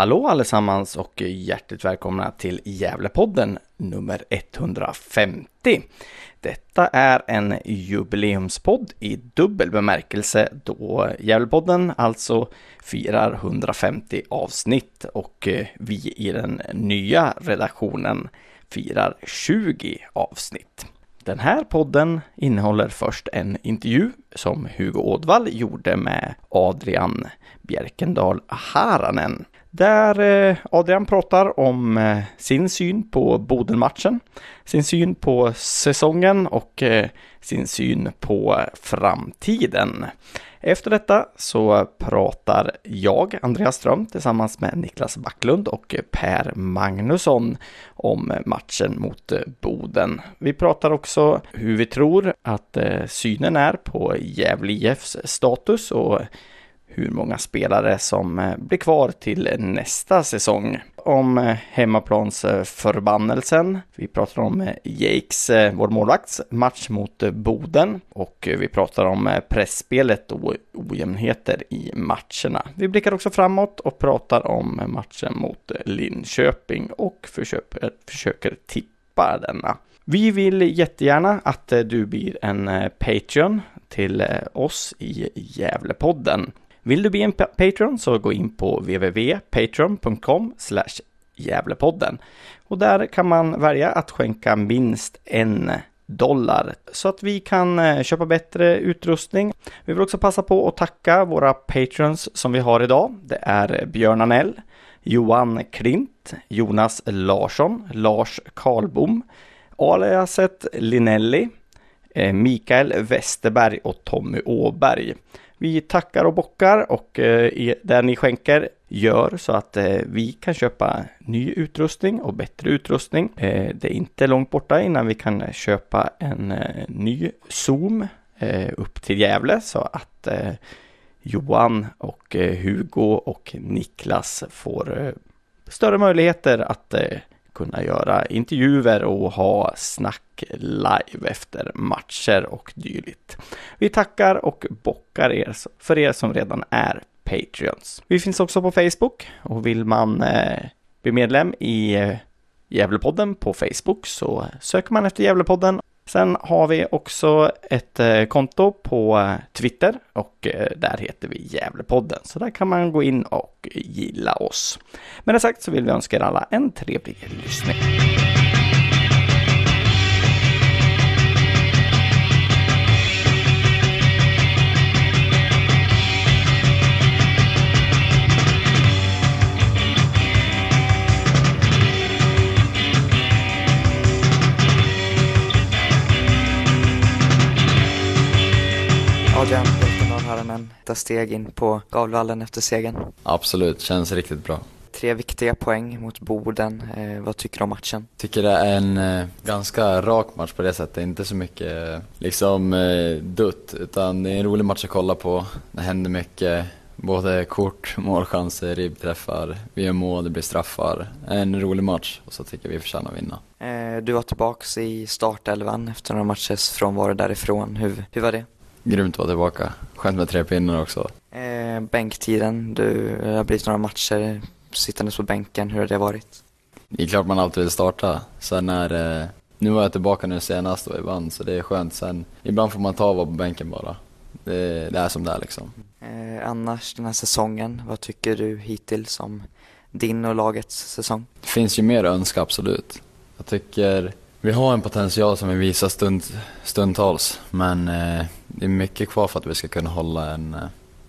Hallå allesammans och hjärtligt välkomna till Gävlepodden nummer 150. Detta är en jubileumspodd i dubbel bemärkelse då Gävlepodden alltså firar 150 avsnitt och eh, vi i den nya redaktionen firar 20 avsnitt. Den här podden innehåller först en intervju som Hugo Ådvall gjorde med Adrian Bjerkendal Haranen där eh, Adrian pratar om eh, sin syn på Bodenmatchen, sin syn på säsongen och eh, sin syn på framtiden. Efter detta så pratar jag, Andreas Ström, tillsammans med Niklas Backlund och Per Magnusson om matchen mot Boden. Vi pratar också hur vi tror att synen är på Gävle IFs status och hur många spelare som eh, blir kvar till nästa säsong. Om eh, hemmaplansförbannelsen. Vi pratar om eh, Jakes, vår målvakts, match mot Boden och vi pratar om pressspelet och ojämnheter i matcherna. Vi blickar också framåt och pratar om matchen mot Linköping och försöker, försöker tippa denna. Vi vill jättegärna att du blir en Patreon till oss i Gävlepodden. Vill du bli en Patreon så gå in på www.patreon.com Gävlepodden. Och där kan man välja att skänka minst en dollar så att vi kan eh, köpa bättre utrustning. Vi vill också passa på att tacka våra patrons som vi har idag. Det är Björn Anell, Johan Klint, Jonas Larsson, Lars Karlbom, aliaset Linelli, eh, Mikael Westerberg och Tommy Åberg. Vi tackar och bockar och eh, det ni skänker gör så att eh, vi kan köpa ny utrustning och bättre utrustning. Eh, det är inte långt borta innan vi kan köpa en eh, ny Zoom eh, upp till Gävle så att eh, Johan och Hugo och Niklas får större möjligheter att kunna göra intervjuer och ha snack live efter matcher och dylikt. Vi tackar och bockar er för er som redan är Patreons. Vi finns också på Facebook och vill man eh, bli medlem i eh, Gävlepodden på Facebook så söker man efter Gävlepodden Sen har vi också ett eh, konto på eh, Twitter och eh, där heter vi Gävlepodden. Så där kan man gå in och gilla oss. Med det sagt så vill vi önska er alla en trevlig lyssning. Adrian Bältendal Haranen ta steg in på Gavlevallen efter segern. Absolut, känns riktigt bra. Tre viktiga poäng mot Boden. Eh, vad tycker du om matchen? Tycker det är en eh, ganska rak match på det sättet. Inte så mycket eh, liksom eh, dutt, utan det är en rolig match att kolla på. Det händer mycket. Både kort, målchanser, ribbträffar, vi gör mål, det blir straffar. En rolig match och så tycker vi förtjänar att vinna. Eh, du var tillbaks i startelvan efter några matchers frånvaro därifrån. Hur, hur var det? Grymt att vara tillbaka. Skönt med tre pinnar också. Eh, bänktiden, du det har blivit några matcher sittandes på bänken. Hur har det varit? Det är klart man alltid vill starta. Sen är eh, nu var jag tillbaka nu senast och vi vann så det är skönt. Sen ibland får man ta och vara på bänken bara. Det, det är som det är liksom. Eh, annars den här säsongen, vad tycker du hittills om din och lagets säsong? Det finns ju mer att önska absolut. Jag tycker vi har en potential som vi visar stund, stundtals, men eh, det är mycket kvar för att vi ska kunna hålla en, eh,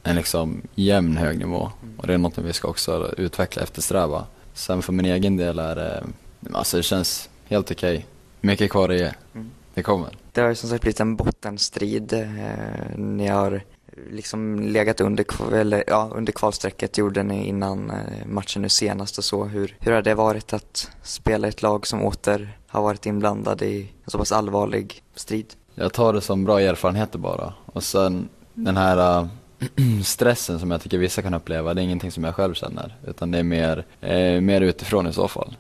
en liksom jämn hög nivå. Och det är något vi ska också utveckla, eftersträva. Sen för min egen del är det, alltså det känns helt okej. Okay. Mycket kvar att ge. Mm. Det kommer. Det har ju som sagt blivit en bottenstrid. Eh, ni har liksom legat under, eller, ja, under kvalstrecket gjorde ni innan eh, matchen nu senast och så. Hur, hur har det varit att spela ett lag som åter har varit inblandad i en så pass allvarlig strid? Jag tar det som bra erfarenheter bara. Och sen den här äh, stressen som jag tycker vissa kan uppleva, det är ingenting som jag själv känner. Utan det är mer, eh, mer utifrån i så fall.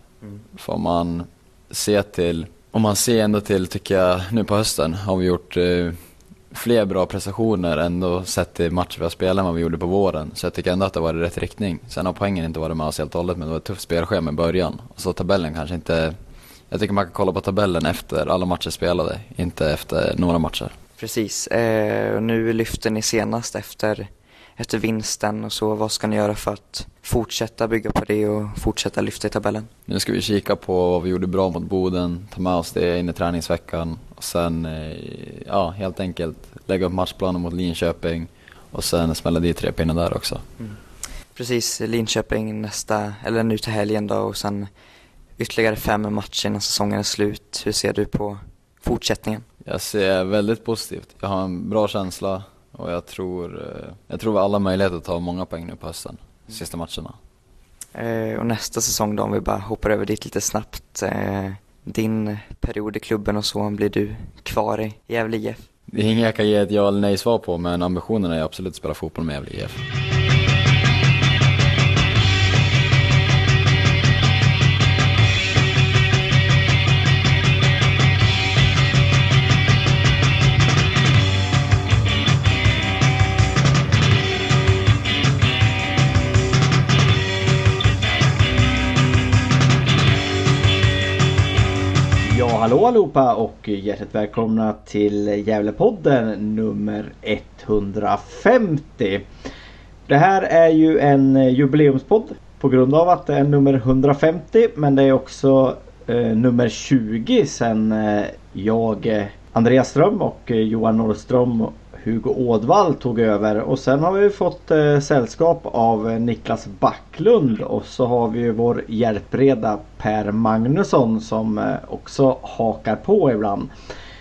Får man se till, om man ser ändå till, tycker jag, nu på hösten har vi gjort eh, fler bra prestationer ändå sett till matcher vi har spelat än vad vi gjorde på våren. Så jag tycker ändå att det var i rätt riktning. Sen har poängen inte varit med oss helt och hållet men det var ett tufft spelschema i början. Och så tabellen kanske inte, jag tycker man kan kolla på tabellen efter alla matcher spelade, inte efter några matcher. Precis, eh, nu lyfter ni senast efter, efter vinsten och så. Vad ska ni göra för att fortsätta bygga på det och fortsätta lyfta i tabellen? Nu ska vi kika på vad vi gjorde bra mot Boden, ta med oss det in i träningsveckan och sen eh, ja, helt enkelt lägga upp matchplanen mot Linköping och sen smälla dit tre pinnar där också. Precis, Linköping nästa, eller nu till helgen då och sen ytterligare fem matcher innan säsongen är slut. Hur ser du på fortsättningen? Jag ser väldigt positivt. Jag har en bra känsla och jag tror, eh, jag tror vi har alla möjligheter att ta många poäng nu på hösten, sista matcherna. Eh, och nästa säsong då, om vi bara hoppar över dit lite snabbt. Eh, din period i klubben och så, blir du kvar i Gävle IF? Det är inget jag kan ge ett ja eller nej svar på men ambitionen är absolut att spela fotboll med Gävle IF. Hallå allihopa och hjärtligt välkomna till Gävlepodden nummer 150. Det här är ju en jubileumspodd på grund av att det är nummer 150 men det är också eh, nummer 20 sen eh, jag, eh, Andreas Ström och eh, Johan Norrström Hugo Ådvall tog över och sen har vi fått eh, sällskap av eh, Niklas Backlund och så har vi vår hjälpreda Per Magnusson som eh, också hakar på ibland.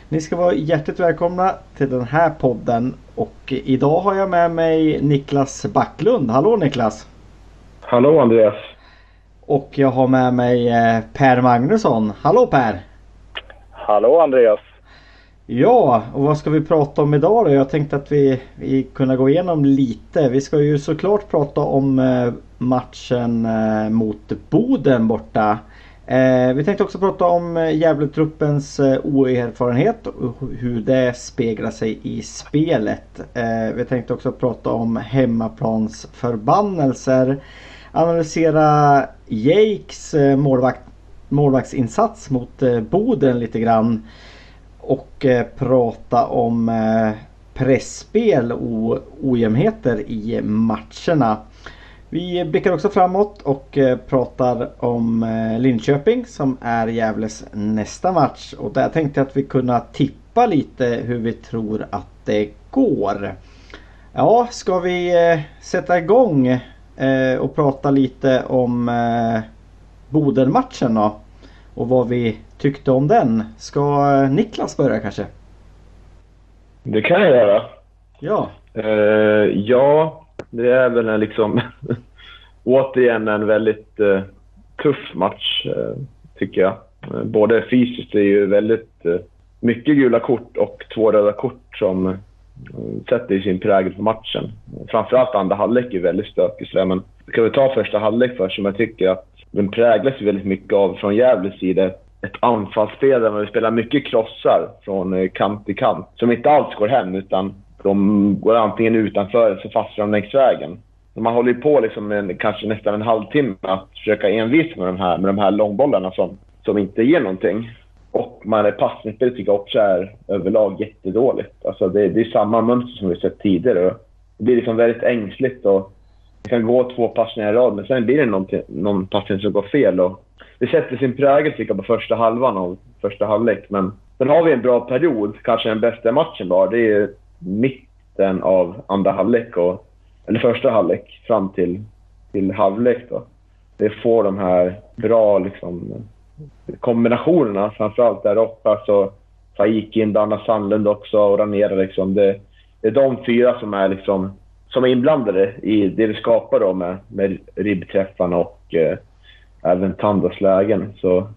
Ni ska vara hjärtligt välkomna till den här podden och idag har jag med mig Niklas Backlund. Hallå Niklas! Hallå Andreas! Och jag har med mig eh, Per Magnusson. Hallå Per! Hallå Andreas! Ja, och vad ska vi prata om idag då? Jag tänkte att vi, vi kunde gå igenom lite. Vi ska ju såklart prata om eh, matchen eh, mot Boden borta. Eh, vi tänkte också prata om Gävletruppens oerfarenhet och hur det speglar sig i spelet. Vi tänkte också prata om hemmaplans förbannelser. Analysera Jakes målvakt, målvaktsinsats mot Boden lite grann och eh, prata om eh, pressspel och ojämnheter i matcherna. Vi blickar också framåt och eh, pratar om eh, Linköping som är Gävles nästa match. Och där tänkte jag att vi kunde tippa lite hur vi tror att det går. Ja, ska vi eh, sätta igång eh, och prata lite om Bodenmatchen Boden-matchen då? Och vad vi tyckte om den. Ska eh, Niklas börja kanske? Det kan jag göra. Ja. Eh, ja, det är väl en liksom återigen en väldigt eh, tuff match eh, tycker jag. Både fysiskt, det är ju väldigt mycket gula kort och två röda kort som sätter sin prägel på matchen. Framförallt andra halvlek är väldigt stökig sådär, men ska vi ta första halvlek först som jag tycker att den präglas väldigt mycket av från Gävles sida ett anfallsspel där man spelar mycket krossar från eh, kant till kant som inte alls går hem utan de går antingen utanför eller så fastnar de längs vägen. Man håller ju på liksom en, kanske nästan en halvtimme att försöka envis med de här, med de här långbollarna som, som inte ger någonting. Och man är passningsspelet tycker jag också är överlag jättedåligt. Alltså det, det är samma mönster som vi sett tidigare. Det blir liksom väldigt ängsligt och kan gå två passningar i rad men sen blir det någon passning som går fel. Och det sätter sin prägel tycker jag på första halvan av första halvlek. Men sen har vi en bra period, kanske den bästa matchen var. Det är mitten av andra halvlek, och, eller första halvlek, fram till, till halvlek. Då. Det får de här bra liksom, kombinationerna, framförallt där uppe. Alltså, Faik inblandar Sandlund också och Ranera. Liksom. Det, det är de fyra som är liksom som är inblandade i det vi skapar då med, med ribbträffarna och eh, även Tandas lägen. Så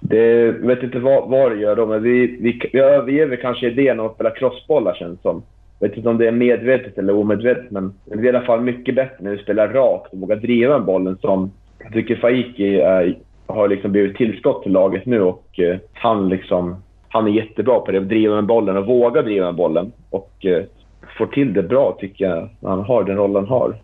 det, jag vet inte vad, vad det gör då, men vi, vi, vi överger väl kanske idén om att spela crossbollar känns som. Jag vet inte om det är medvetet eller omedvetet, men det är i alla fall mycket bättre när vi spelar rakt och vågar driva med bollen som jag tycker Faiki är, har liksom blivit tillskott till laget nu och eh, han liksom han är jättebra på det, att driva med bollen och våga driva med bollen. Och eh, får till det bra tycker jag, när han har den rollen han har.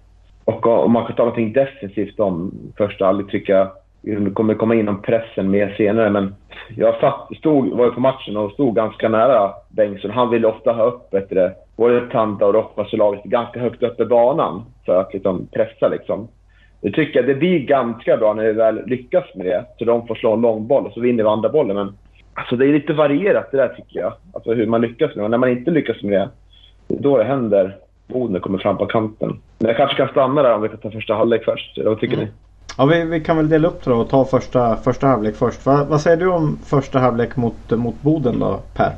Och om man kan ta någonting defensivt om första halvlek tycker jag vi kommer komma in om pressen mer senare, men jag satt, stod, var ju på matchen och stod ganska nära Bengtsson. Han ville ofta ha upp bättre, både Tanta och Rojas laget ganska högt upp i banan för att liksom pressa. Liksom. Det tycker jag det blir ganska bra när vi väl lyckas med det. Så de får slå en lång boll och så vinner vi andra bollen. Men alltså, det är lite varierat det där tycker jag. Alltså hur man lyckas med det. Och när man inte lyckas med det, det är då det händer. Boden kommer fram på kanten. Men jag kanske kan stanna där om vi kan ta första halvlek först. Eller vad tycker mm. ni? Ja, vi, vi, kan väl dela upp det då och ta första, första halvlek först. Va, vad säger du om första halvlek mot, mot Boden då, Per?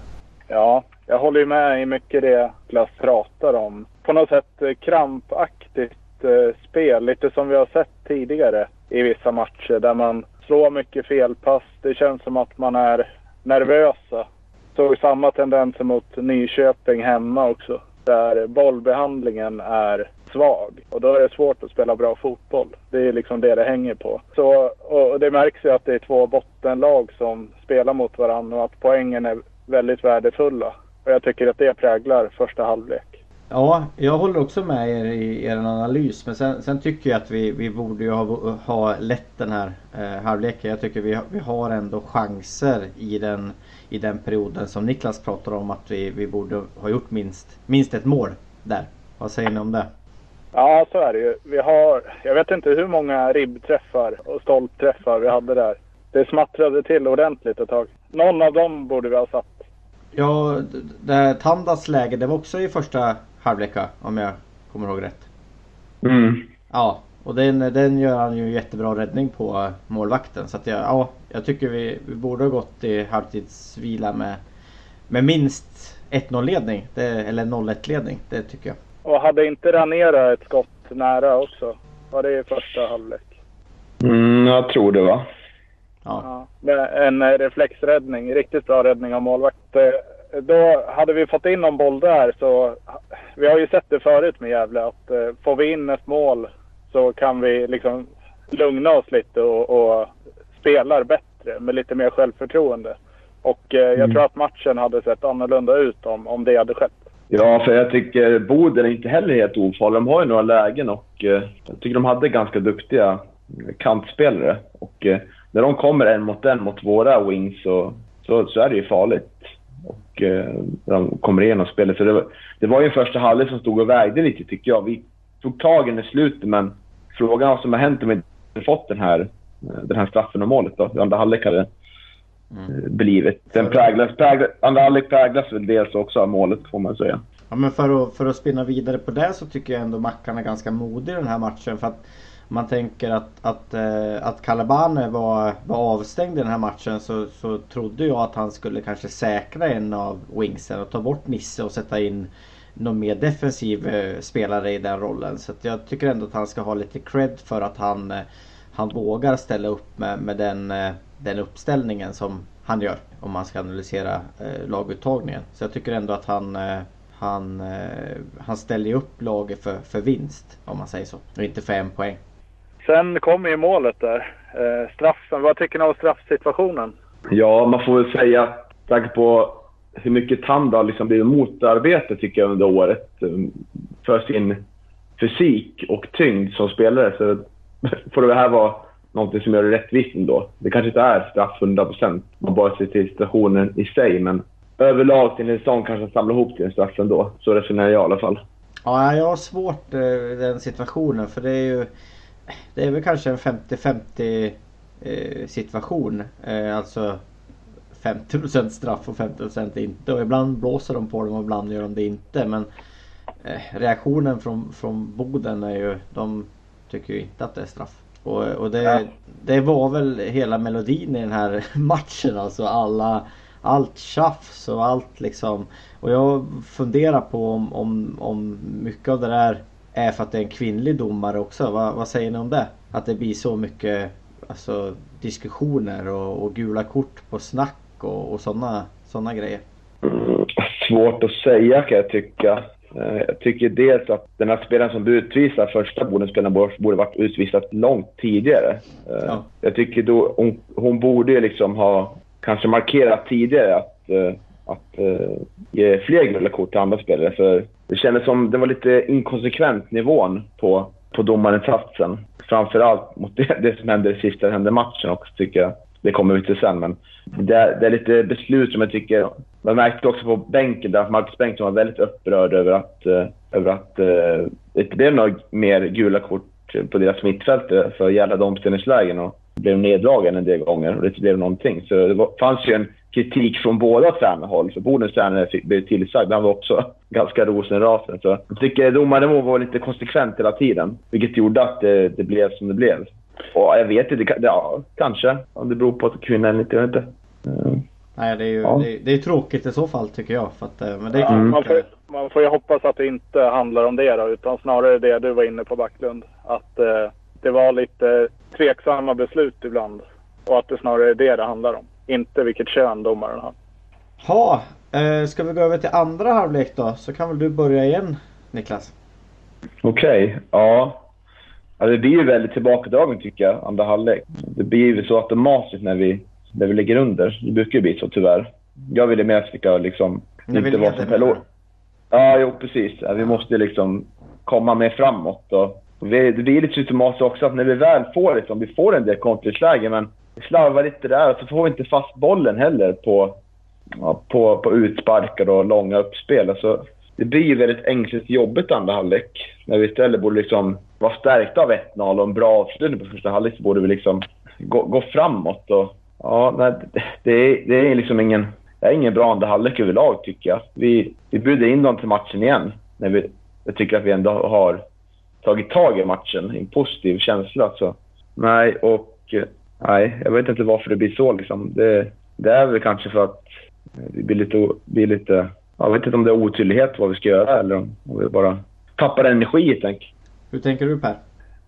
Ja, jag håller ju med i mycket det Klas pratar om. På något sätt eh, krampaktigt eh, spel, lite som vi har sett tidigare i vissa matcher där man slår mycket felpass. Det känns som att man är nervösa. Såg samma tendenser mot Nyköping hemma också. Där bollbehandlingen är svag. Och då är det svårt att spela bra fotboll. Det är liksom det det hänger på. Så, och det märks ju att det är två bottenlag som spelar mot varandra och att poängen är väldigt värdefulla. Och jag tycker att det präglar första halvlek. Ja, jag håller också med er i er analys. Men sen, sen tycker jag att vi, vi borde ju ha, ha lett den här eh, halvleken. Jag tycker vi, vi har ändå chanser i den, i den perioden som Niklas pratar om att vi, vi borde ha gjort minst, minst ett mål där. Vad säger ni om det? Ja, så är det ju. Vi har, jag vet inte hur många ribbträffar och stolpträffar vi hade där. Det smattrade till ordentligt ett tag. Någon av dem borde vi ha satt. Ja, det här Tandas läge, det var också i första halvlek om jag kommer ihåg rätt. Mm. Ja, och den, den gör han ju jättebra räddning på målvakten. Så att jag, ja, jag tycker vi, vi borde ha gått i halvtidsvila med, med minst 1-0 ledning. Det, eller 0-1 ledning, det tycker jag. Och hade inte Ranera ett skott nära också? Var det i första halvlek? Mm, jag tror det va. Ja. ja. En reflexräddning. Riktigt bra räddning av målvakt. Eh, då hade vi fått in någon boll där så... Vi har ju sett det förut med Gävle att eh, får vi in ett mål så kan vi liksom lugna oss lite och, och spelar bättre med lite mer självförtroende. Och eh, jag mm. tror att matchen hade sett annorlunda ut om, om det hade skett. Ja, för jag tycker Boden är inte heller helt ofarlig. De har ju några lägen och eh, jag tycker de hade ganska duktiga kantspelare. Och eh, när de kommer en mot en mot våra wings så, så, så är det ju farligt. Och eh, de kommer igenom spelet. Så det var, det var ju en första halvlek som stod och vägde lite tycker jag. Vi tog tag i slutet men frågan vad som har hänt om vi inte fått den här, den här straffen och målet då. Andra halvlek hade mm. blivit. Den präglas, präglas, andra halvlek präglas väl dels också av målet får man säga. Ja men för att, för att spinna vidare på det så tycker jag ändå Mackan är ganska modig i den här matchen. För att man tänker att, att, äh, att Calabane var, var avstängd i den här matchen så, så trodde jag att han skulle kanske säkra en av wingsen och ta bort Nisse och sätta in någon mer defensiv äh, spelare i den rollen. Så jag tycker ändå att han ska ha lite cred för att han, äh, han vågar ställa upp med, med den den uppställningen som han gör. Om man ska analysera eh, laguttagningen. Så jag tycker ändå att han eh, han, eh, han ställer upp laget för, för vinst om man säger så. Och inte för en poäng. Sen kommer ju målet där. Eh, straffen. Vad tycker ni om straffsituationen? Ja, man får väl säga, tack på hur mycket Tand har liksom blivit motarbetad tycker jag under året. Um, för sin fysik och tyngd som spelare så får det här vara någonting som gör det rättvist ändå. Det kanske inte är straff 100 procent, man bara ser till situationen i sig, men överlag till en säsong kanske samlar ihop till en straff ändå. Så resonerar jag i alla fall. Ja, jag har svårt eh, i den situationen för det är ju... Det är väl kanske en 50-50-situation. Eh, eh, alltså 50% straff och 50% inte. Och ibland blåser de på dem och ibland gör de det inte. Men eh, reaktionen från, från Boden är ju... De tycker ju inte att det är straff. Och, och det, det var väl hela melodin i den här matchen alltså. Alla, allt tjafs och allt liksom. Och jag funderar på om, om, om mycket av det där är för att det är en kvinnlig domare också. Va, vad säger ni om det? Att det blir så mycket alltså, diskussioner och, och gula kort på snack och, och sådana såna grejer. Mm, svårt att säga kan jag tycka. Eh, jag tycker dels att den här spelaren som blev utvisad, första Bodenspelaren, borde varit utvisad långt tidigare. Eh, ja. Jag tycker då hon, hon borde liksom ha kanske markerat tidigare att, eh, att ge fler gula kort till andra spelare. För det kändes som det var lite inkonsekvent nivån på, på domarinsatsen. Framförallt mot det, det som hände i sista hände matchen också tycker jag. Det kommer vi till sen, men det är, det är lite beslut som jag tycker... Man märkte också på bänken där att Marcus Bengtsson var väldigt upprörd över att, uh, över att uh, det inte blev några mer gula kort på deras mittfält eh, för gällande omställningslägen och blev neddragen en del gånger och det inte blev någonting. Så det var, fanns ju en kritik från båda tränarhåll. För Bodens tränare blev tillsagd. Han var också ganska rosenrasande. Så jag tycker domaren var lite konsekvent hela tiden. Vilket gjorde att det, det blev som det blev. Och jag vet inte, ja, kanske. Om det beror på att kvinnan eller inte, jag vet inte. Mm. Nej, det är ju ja. det, det är tråkigt i så fall tycker jag. För att, eh, men det är ja, man, får, man får ju hoppas att det inte handlar om det då, utan snarare det du var inne på Backlund. Att eh, det var lite tveksamma beslut ibland. Och att det snarare är det det handlar om. Inte vilket kön domaren har. Ja, eh, ska vi gå över till andra halvlek då? Så kan väl du börja igen Niklas? Okej, okay, ja. Ja, det blir ju väldigt tillbakadragen tycker jag, andra halvlek. Det blir ju så automatiskt när vi, när vi ligger under. Det brukar ju bli så tyvärr. Jag ville mer ska liksom när inte vara så pelor. Ja, jo precis. Ja, vi måste liksom komma mer framåt. Och, och vi, det blir lite symptomatiskt också att när vi väl får liksom, vi får en del kontringslägen men vi slarvar lite där och så får vi inte fast bollen heller på, ja, på, på utsparkar och långa uppspel. Alltså, det blir ju väldigt ängsligt jobbigt andra halvlek. När vi istället borde liksom vara stärkta av 1-0 och en bra avslutning på första halvlek så borde vi liksom gå, gå framåt. Och, ja, nej, det, är, det är liksom ingen, det är ingen bra andra halvlek överlag tycker jag. Vi, vi bjuder in dem till matchen igen. När vi, jag tycker att vi ändå har tagit tag i matchen i en positiv känsla. Så, nej, och nej, jag vet inte varför det blir så. Liksom. Det, det är väl kanske för att vi blir lite, blir lite jag vet inte om det är otydlighet vad vi ska göra eller om vi bara tappar energi helt enkelt. Hur tänker du Per?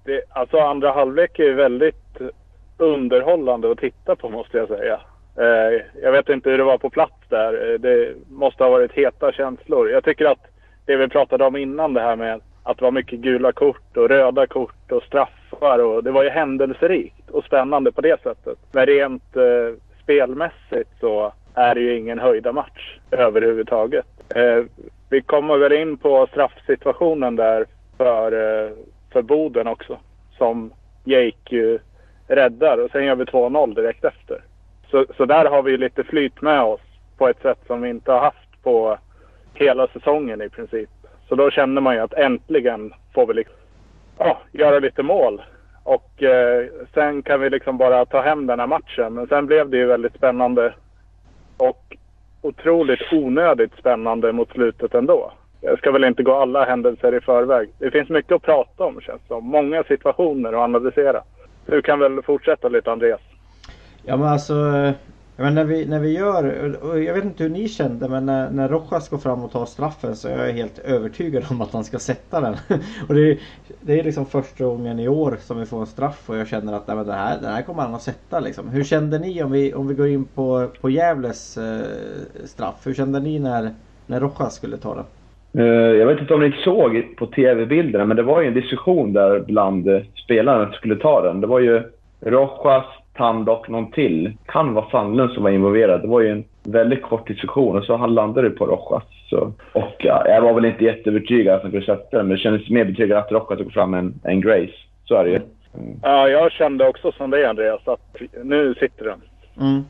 Det, alltså andra halvlek är ju väldigt underhållande att titta på måste jag säga. Eh, jag vet inte hur det var på plats där. Eh, det måste ha varit heta känslor. Jag tycker att det vi pratade om innan det här med att det var mycket gula kort och röda kort och straffar. Och det var ju händelserikt och spännande på det sättet. Men rent eh, spelmässigt så är det ju ingen höjda match överhuvudtaget. Eh, vi kommer väl in på straffsituationen där för, eh, för Boden också. Som Jake ju räddar och sen gör vi 2-0 direkt efter. Så, så där har vi lite flyt med oss på ett sätt som vi inte har haft på hela säsongen i princip. Så då känner man ju att äntligen får vi liksom, ja, göra lite mål. Och eh, sen kan vi liksom bara ta hem den här matchen. Men sen blev det ju väldigt spännande och otroligt onödigt spännande mot slutet ändå. Jag ska väl inte gå alla händelser i förväg. Det finns mycket att prata om känns det som. Många situationer att analysera. Du kan väl fortsätta lite Andreas? Ja men alltså men när, vi, när vi gör, och jag vet inte hur ni kände men när, när Rojas går fram och tar straffen så är jag helt övertygad om att han ska sätta den. och det är, det är liksom första gången i år som vi får en straff och jag känner att nej, men den, här, den här kommer han att sätta liksom. Hur kände ni om vi, om vi går in på, på Gävles eh, straff? Hur kände ni när, när Rojas skulle ta den? Eh, jag vet inte om ni såg på tv-bilderna men det var ju en diskussion där bland spelarna som skulle ta den. Det var ju Rojas, Tandock, någon till. Kan vara Sandlund som var involverad. Det var ju en väldigt kort diskussion och så han landade på Rojas. Så, och ja, jag var väl inte jätteövertygad att han skulle sätta den, men det kändes mer betryggande att Rojas tog fram en, en Grace. Så är det ju. Mm. Ja, jag kände också som dig Andreas, att nu sitter den. Mm.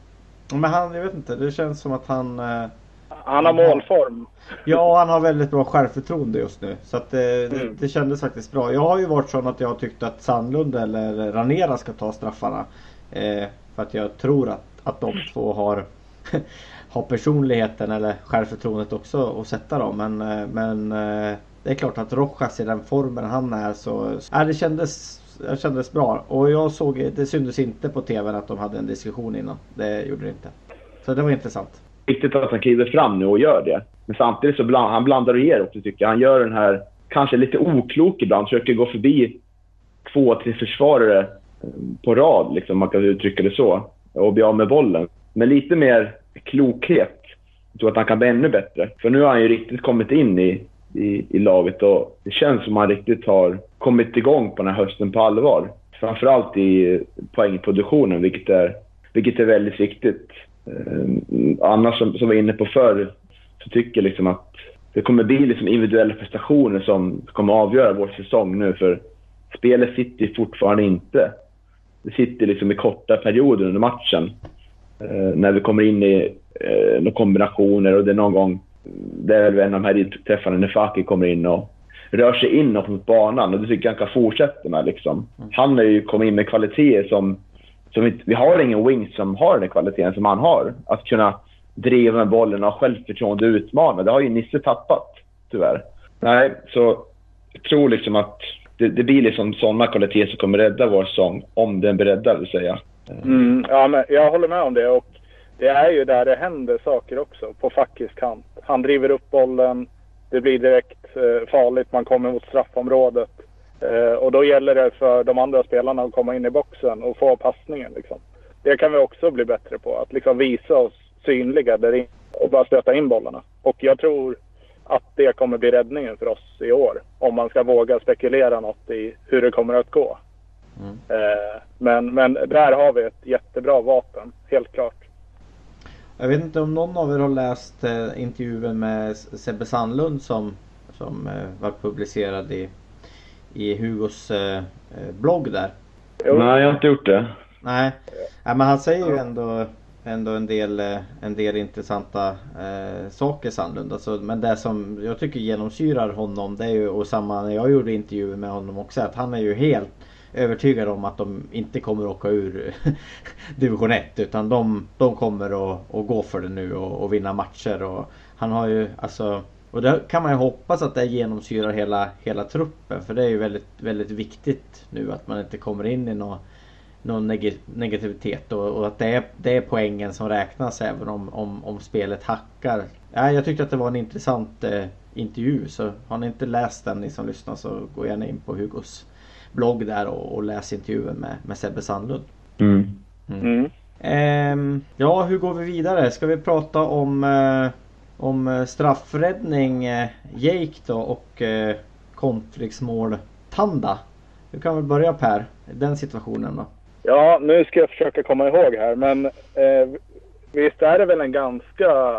Men han, jag vet inte, det känns som att han... Eh, han har målform. Ja, han har väldigt bra självförtroende just nu. Så att, eh, mm. det, det kändes faktiskt bra. Jag har ju varit sån att jag har tyckt att Sandlund eller Ranera ska ta straffarna. Eh, för att jag tror att, att de två har, har personligheten eller självförtroendet också att sätta dem. Men, eh, men eh, det är klart att Rojas i den formen han är så... Äh, det kändes, det kändes bra. Och jag såg, det syntes inte på TVn att de hade en diskussion innan. Det gjorde det inte. Så det var intressant. viktigt att han kliver fram nu och gör det. Men samtidigt så bland, han blandar och ger också tycker jag. Han gör den här, kanske lite oklok ibland, försöker gå förbi två, tre försvarare på rad, liksom, man kan uttrycka det så, och bli av med bollen. Men lite mer klokhet. Jag tror att han kan bli ännu bättre. För nu har han ju riktigt kommit in i, i, i laget och det känns som att han riktigt har kommit igång på den här hösten på allvar. Framförallt i poängproduktionen, vilket är, vilket är väldigt viktigt. Eh, annars, som, som vi var inne på förr, så tycker jag liksom att det kommer bli liksom individuella prestationer som kommer avgöra vår säsong nu. För spelet sitter fortfarande inte. Sitter liksom i korta perioder under matchen. Eh, när vi kommer in i eh, några kombinationer och det är någon gång, det är väl en av de här träffarna när Faki kommer in och rör sig inåt mot banan och det tycker jag han kan fortsätta med. Liksom. Han har ju kommit in med kvaliteter som, som vi, vi har ingen wings som har den kvaliteten som han har. Att kunna driva med bollen och ha självförtroende och utmana. Det har ju Nisse tappat, tyvärr. Nej, så jag tror liksom att det, det blir liksom sådana kvaliteter som kommer rädda vår säsong, om den blir räddad vill säga. Mm, ja, men jag håller med om det. Och det är ju där det händer saker också, på Fakis kant. Han driver upp bollen, det blir direkt eh, farligt, man kommer mot straffområdet. Eh, och då gäller det för de andra spelarna att komma in i boxen och få passningen. Liksom. Det kan vi också bli bättre på, att liksom visa oss synliga där inne och bara stöta in bollarna. Och jag tror att det kommer bli räddningen för oss i år. Om man ska våga spekulera något i hur det kommer att gå. Mm. Eh, men, men där har vi ett jättebra vapen, helt klart. Jag vet inte om någon av er har läst eh, intervjun med Sebbe Sandlund som, som eh, var publicerad i, i Hugos blogg där. Jo. Nej, jag har inte gjort det. Nej, ja, men han säger ju ändå, ändå en, del, eh, en del intressanta eh, saker Sandlund. Alltså, men det som jag tycker genomsyrar honom det är ju, och samma när jag gjorde intervjuer med honom också, att han är ju helt övertygad om att de inte kommer åka ur division 1 utan de, de kommer att, att gå för det nu och, och, vinna matcher. Och han har ju alltså och det kan man ju hoppas att det genomsyrar hela, hela truppen för det är ju väldigt, väldigt viktigt nu att man inte kommer in i någon, någon negativitet och, och, att det är, det är poängen som räknas även om, om, om spelet hackar. Ja, jag tyckte att det var en intressant eh, intervju så har ni inte läst den ni som lyssnar så gå gärna in på Hugos blogg där och, och läs intervjun med, med Sebbe Sandlund. Mm. Mm. Ehm, ja, hur går vi vidare? Ska vi prata om, eh, om straffräddning eh, Jake då och eh, konfliktsmål Tanda? Du kan väl börja Per, den situationen då? Ja, nu ska jag försöka komma ihåg här men eh, visst är det väl en ganska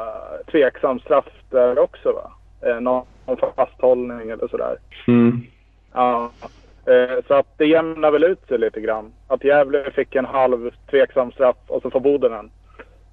tveksam straff där också va? Eh, någon fasthållning eller sådär. Mm. Ja, Eh, så att det jämnar väl ut sig lite grann. Att Gävle fick en halv tveksam straff och så får Boden en.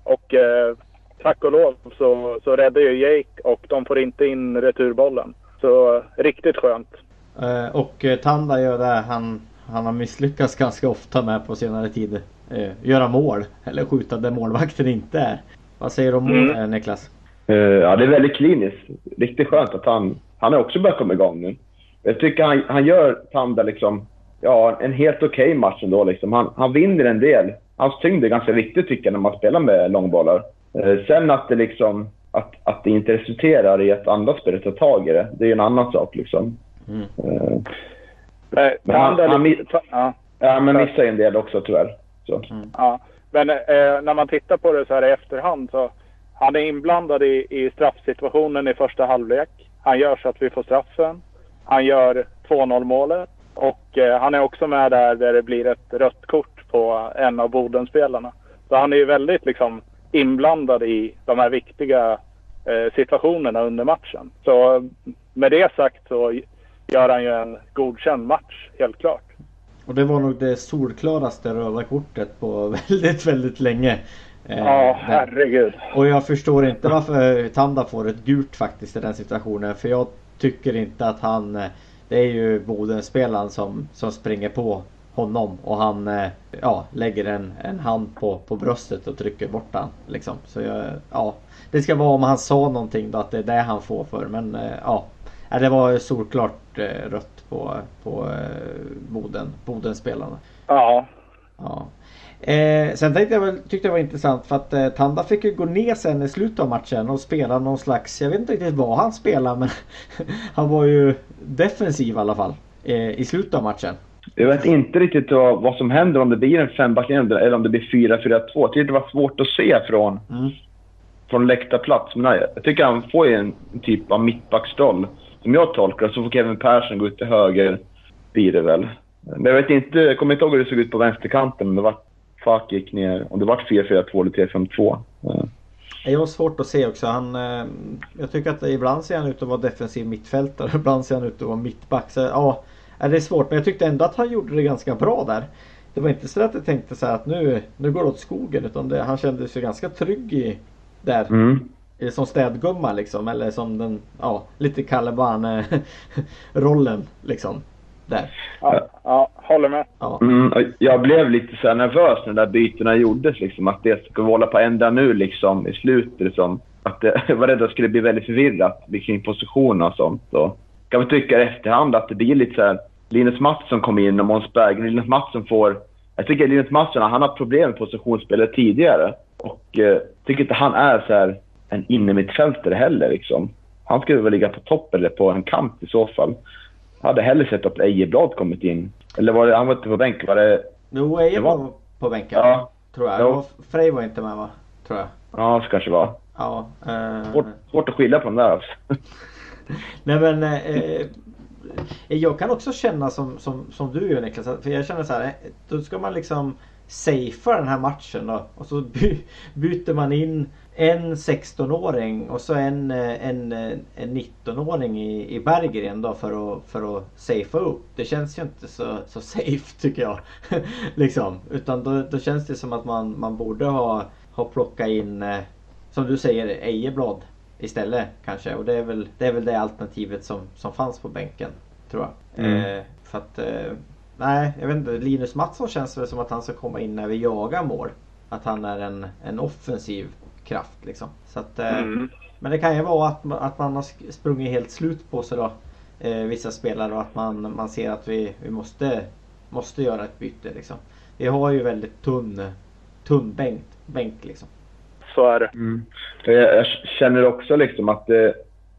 Och eh, tack och lov så, så räddar ju Jake och de får inte in returbollen. Så riktigt skönt. Eh, och eh, Tanda gör det han, han har misslyckats ganska ofta med på senare tid. Eh, göra mål eller skjuta där målvakten inte är. Vad säger du om mål mm. Niklas? Uh, ja, det är väldigt kliniskt. Riktigt skönt att han, han har också börjat komma igång nu. Jag tycker han, han gör Tanda liksom, ja, en helt okej okay match ändå. Liksom. Han, han vinner en del. Hans tyngd är ganska viktig tycker jag när man spelar med långbollar. Eh, sen att det liksom att, att det inte resulterar i att andra spelare tar tag i det, det är ju en annan sak. Liksom. Mm. Eh, men han, han, han, ja. ja, men missar en del också tyvärr. Så. Mm. Ja. Men eh, när man tittar på det så här i efterhand så han är inblandad i, i straffsituationen i första halvlek. Han gör så att vi får straffen. Han gör 2-0 målet och eh, han är också med där, där det blir ett rött kort på en av Bodenspelarna. Så han är ju väldigt liksom inblandad i de här viktiga eh, situationerna under matchen. Så med det sagt så gör han ju en godkänd match, helt klart. Och det var nog det solklaraste röda kortet på väldigt, väldigt länge. Eh, ja, herregud. Och jag förstår inte varför Tanda får ett gult faktiskt i den situationen. För jag tycker inte att han... Eh, det är ju Bodenspelaren som, som springer på honom och han eh, ja, lägger en, en hand på, på bröstet och trycker bort han. Liksom. Så jag, ja, det ska vara om han sa någonting då att det är det han får för. Men eh, ja, det var solklart rött på, på Boden, Bodenspelarna. Ja. ja. Eh, sen tänkte jag väl, tyckte det var intressant för att eh, Tanda fick ju gå ner sen i slutet av matchen och spela någon slags, jag vet inte riktigt vad han spelade men han var ju defensiv i alla fall eh, i slutet av matchen. Jag vet inte riktigt vad, vad som händer om det blir en fembackslinje eller om det blir 4-4-2. Jag tyckte det var svårt att se från, Mm. från läktarplats. Men nej, jag tycker han får ju en typ av mittbacksroll. Som jag tolkar så får Kevin Persson gå ut till höger, blir det väl. Men jag vet inte, jag kommer inte ihåg hur det såg ut på vänsterkanten. Om det var Falk gick ner, om det var 4-4-2 eller 3-5-2. Eh, Jag har svårt att se också. Han, eh, jag tycker att ibland ser han ut att vara defensiv mittfältare. Ibland ser han ut att vara mittback. Så, ja, det är svårt. Men jag tyckte ändå att han gjorde det ganska bra där. Det var inte så att jag tänkte så här att nu, nu går det åt skogen. Utan det, han kände sig ganska trygg i, där. Mm. Som städgumma liksom. Eller som den, ja, lite Kalle rollen liksom. Där. Ja, ja, håller med. Ja. Mm, jag blev lite så här nervös när de där bytena gjordes. Liksom, att det skulle hålla på ända nu liksom, i slutet. Liksom. Att det, jag var rädd att det skulle bli väldigt förvirrat kring positioner och sånt. Och kan väl tycka i efterhand att det blir lite så här... Linus Mattsson kom in och Måns Berg. Linus Mattsson får... Jag tycker Linus Mattsson han har problem med positionsspelet tidigare. Och eh, tycker inte han är så här en innermittfältare heller. Liksom. Han skulle väl ligga på topp eller på en kant i så fall. Jag hade hellre sett att Ejeblad kommit in. Eller var det, han var inte på bänken? Var det... Jo, Eje Det var- på bänken. Ja, Tror jag. Och Frej var inte med va? Tror jag. ja så kanske det var. Ja. Eh, Svårt, svårt att skilja på dem där alltså. Nej men eh, eh, jag kan också känna som, som, som du gör Niklas. För jag känner så här. eh, Då ska man liksom safea den här matchen då. Och så by, byter man in en 16-åring och så en, eh, en, eh, en 19-åring i, i Berggren då för att, för att safea upp. Det känns ju inte så, så safe tycker jag. liksom. Utan då, då känns det som att man, man borde ha, ha plockat in eh, som du säger Ejeblad istället kanske. Och det är väl det, är väl det alternativet som, som fanns på bänken. Tror jag. Mm. Eh, för att, eh, nej jag vet inte. Linus Mattsson känns väl som att han ska komma in när vi jagar mål. Att han är en, en offensiv kraft liksom. Så att, eh, Mm. Men det kan ju vara att, man- att man har sprungit helt slut på sig då. Eh, vissa spelare och att man, man ser att vi, vi måste, måste göra ett byte liksom. Vi har ju väldigt tunn, tunn bänk, bänk liksom. Så är det. Mm. Jag, jag känner också liksom att det,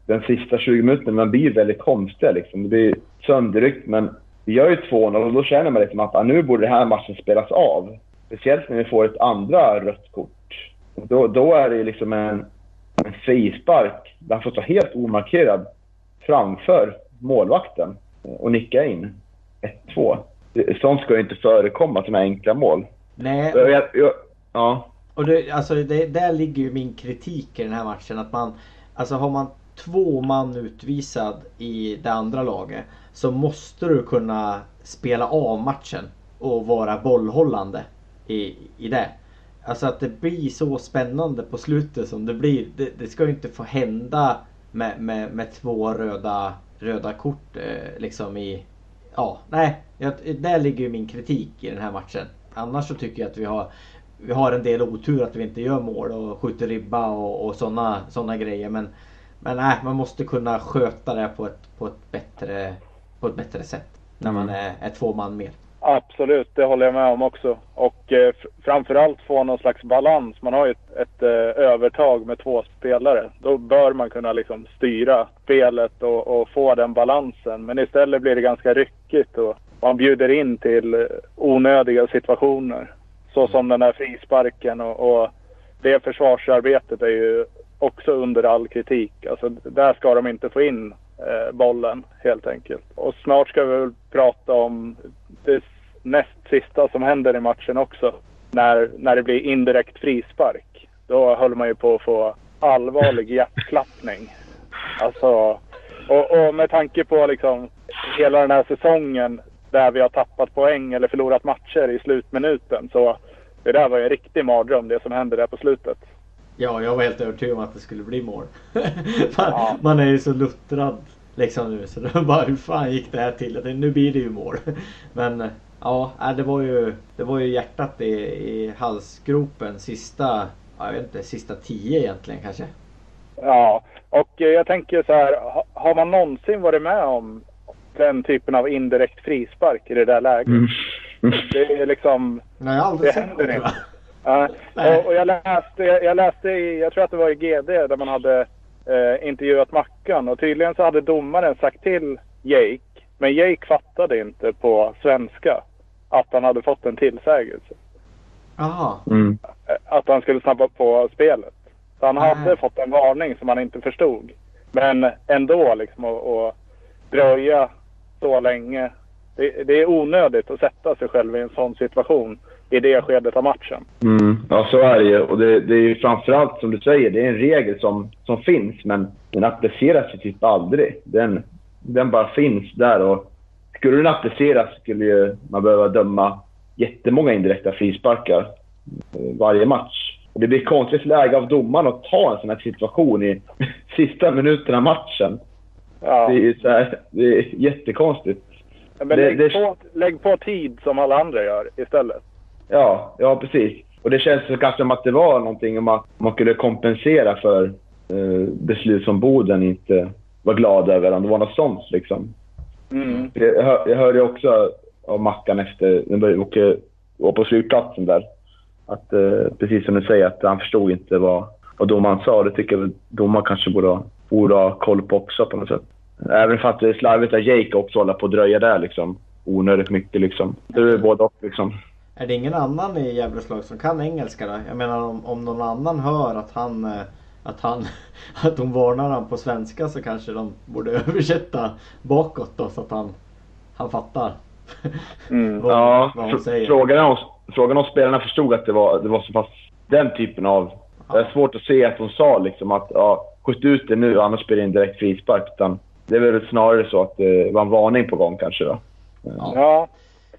den sista 20 minuterna man blir väldigt konstiga. Liksom. Det blir sönderryckt, men vi gör ju 2-0 och då känner man liksom att ah, nu borde den här matchen spelas av. Speciellt när vi får ett andra rött kort. Och Då, då är det liksom en, en frispark där han får stå helt omarkerad framför målvakten och nicka in 1-2. Det- Sånt ska ju inte förekomma, sådana enkla mål. Nej, Jag, jag, jag, ja. Och det, alltså det, där ligger ju min kritik i den här matchen. Att man, alltså har man två man utvisad i det andra laget så måste du kunna spela av matchen och vara bollhållande i, i det. Alltså att det blir så spännande på slutet som det blir. Det, det ska ju inte få hända med, med, med två röda, röda kort eh, liksom i... Ja, nej. Jag, där ligger ju min kritik i den här matchen. Annars så tycker jag att vi har vi har en del otur att vi inte gör mål och skjuter ribba och, och sådana såna grejer. Men, men nej, man måste kunna sköta det på ett, på ett, bättre, på ett bättre sätt. När man är, är två man mer. Absolut, det håller jag med om också. Och eh, framförallt få någon slags balans. Man har ju ett, ett eh, övertag med två spelare. Då bör man kunna liksom styra spelet och, och få den balansen. Men istället blir det ganska ryckigt och man bjuder in till onödiga situationer. Så som den här frisparken och, och det försvarsarbetet är ju också under all kritik. Alltså där ska de inte få in eh, bollen helt enkelt. Och snart ska vi väl prata om det näst sista som händer i matchen också. När, när det blir indirekt frispark. Då höll man ju på att få allvarlig hjärtklappning. Alltså, och, och med tanke på liksom hela den här säsongen där vi har tappat poäng eller förlorat matcher i slutminuten. Så det där var ju en riktig mardröm det som hände där på slutet. Ja, jag var helt övertygad om att det skulle bli mål. man, Ja. man är ju så luttrad liksom nu så var bara hur fan gick det här till? Nu blir det ju mål. Men ja, nej, det var ju, det var ju hjärtat i, i halsgropen sista, ja, jag vet inte, sista tio egentligen kanske. Ja, och jag tänker så här. ha- Har man någonsin varit med om den typen av indirekt frispark i det där läget? Mm. Det är liksom... Nej, jag har aldrig Det sett händer det. inte. Ja, och, och jag läste, jag, jag läste i, jag tror att det var i GD där man hade eh, intervjuat Mackan och tydligen så hade domaren sagt till Jake, men Jake fattade inte på svenska att han hade fått en tillsägelse. Jaha. Mm. Att han skulle snabba på spelet. Så han Nej. hade fått en varning som han inte förstod. Men ändå liksom att att dröja så länge. Det, det är onödigt att sätta sig själv i en sån situation i det skedet av matchen. Mm. Ja, så är det ju. Och det, det är ju framförallt som du säger, det är en regel som, som finns men den appliceras ju typ aldrig. Den, den bara finns där och skulle den appliceras skulle ju man behöva döma jättemånga indirekta frisparkar eh, varje match. Och det blir ett konstigt läge av domaren att ta en sån här situation i sista minuterna av matchen. Ja. Det är, så här, det är jättekonstigt. Men det- lägg, det- På, lägg på tid som alla andra gör istället. Ja, ja precis. Och det känns så kanske som att det var någonting om att man skulle kompensera för eh, beslut som Boden inte var glad över. Om det var något sånt liksom. Mm. Jag, hör, jag hörde också av Mackan efter när vi åkte- var på flygplatsen där. Att eh, precis som du säger, att han förstod inte vad, vad domaren sa. Det tycker jag domaren kanske borde, ha- borde ha koll på också på något sätt. Även för att det är slarvigt av Jake också hålla på att dröja där liksom. Onödigt mycket liksom. Det är både och liksom. Är det ingen annan i Gävles lag som kan engelska då? Jag menar om, om någon annan hör att han eh, att han att de varnar han på svenska så kanske de borde översätta bakåt då så att han han fattar. Mm. vad, Ja, vad hon säger. frågan är om, frågan om spelarna förstod att det var, det var så pass den typen av... Det är svårt att se att hon sa liksom att ja, skjut ut det nu annars blir det en direkt frispark. Utan det är väl snarare så att det var en varning på gång kanske då. Ja.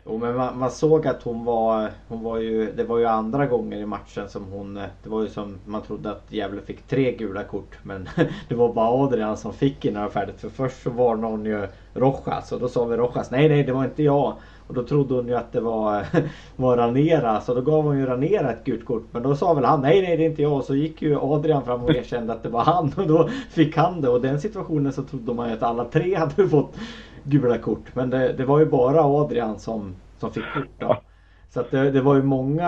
Jo men man, man såg att hon var, hon var ju, det var ju andra gånger i matchen som hon, det var ju som man trodde att Gävle fick tre gula kort men det var bara Adrian som fick innan det var färdigt. För först så varnade hon ju Rojas och då sa vi Rojas nej nej det var inte jag. Och då trodde hon ju att det var, var Ranera så då gav hon ju Ranera ett gult kort. Men då sa väl han nej nej det är inte jag. Och så gick ju Adrian fram och erkände att det var han och då fick han det. Och den situationen så trodde man ju att alla tre hade fått gula kort. Men det, det var ju bara Adrian som, som fick kort då. Så att det, det var ju många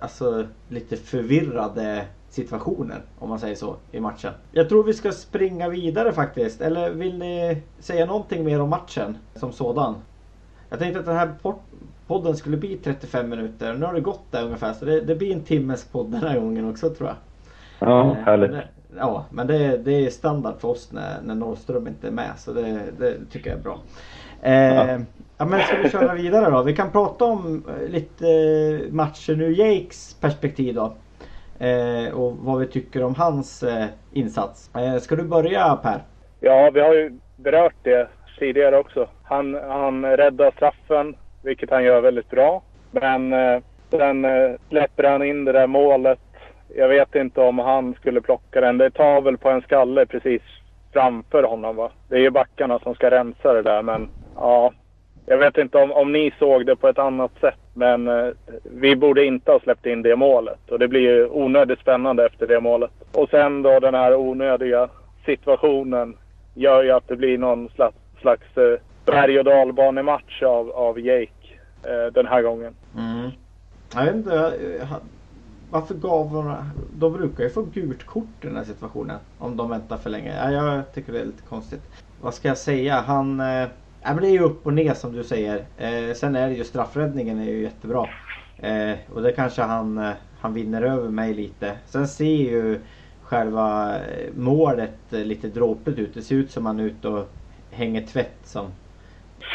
alltså, lite förvirrade situationer om man säger så i matchen. Jag tror vi ska springa vidare faktiskt. Eller vill ni säga någonting mer om matchen som sådan? Jag tänkte att den här pod- podden skulle bli 35 minuter. Nu har det gått där ungefär så det, det blir en timmes podd den här gången också tror jag. Ja, Eh, härligt. men det- Ja, men det, det är standard för oss när, när Norrström inte är med. Så det, det tycker jag är bra. Eh, ja. men ska vi köra vidare då? Vi kan prata om eh, lite eh, matchen ur Jakes perspektiv då. Eh, och vad vi tycker om hans eh, insats. Eh, ska du börja Per? Ja, vi har ju berört det tidigare också. Han, han räddar straffen, vilket han gör väldigt bra. Men eh, sen eh, släpper han in det där målet. Jag vet inte om han skulle plocka den. Det tar väl på en skalle precis framför honom va? Det är ju backarna som ska rensa det där men ja. Jag vet inte om, om ni såg det på ett annat sätt men eh, vi borde inte ha släppt in det målet. Och det blir ju onödigt spännande efter det målet. Och sen då den här onödiga situationen gör ju att det blir någon slags, slags eh, berg och dalbanematch av, av Jake eh, den här gången. Mm. Jag vet inte. Varför gav hon... De brukar ju få gult kort i den här situationen. Om de väntar för länge. Ja, jag tycker det är lite konstigt. Vad ska jag säga? Han... Eh, ja, men det är ju upp och ner som du säger. Eh, sen är det ju straffräddningen är ju jättebra. Eh, och det kanske han, eh, han vinner över mig lite. Sen ser ju själva eh, målet eh, lite dråpligt ut. Det ser ut som han är ute och hänger tvätt som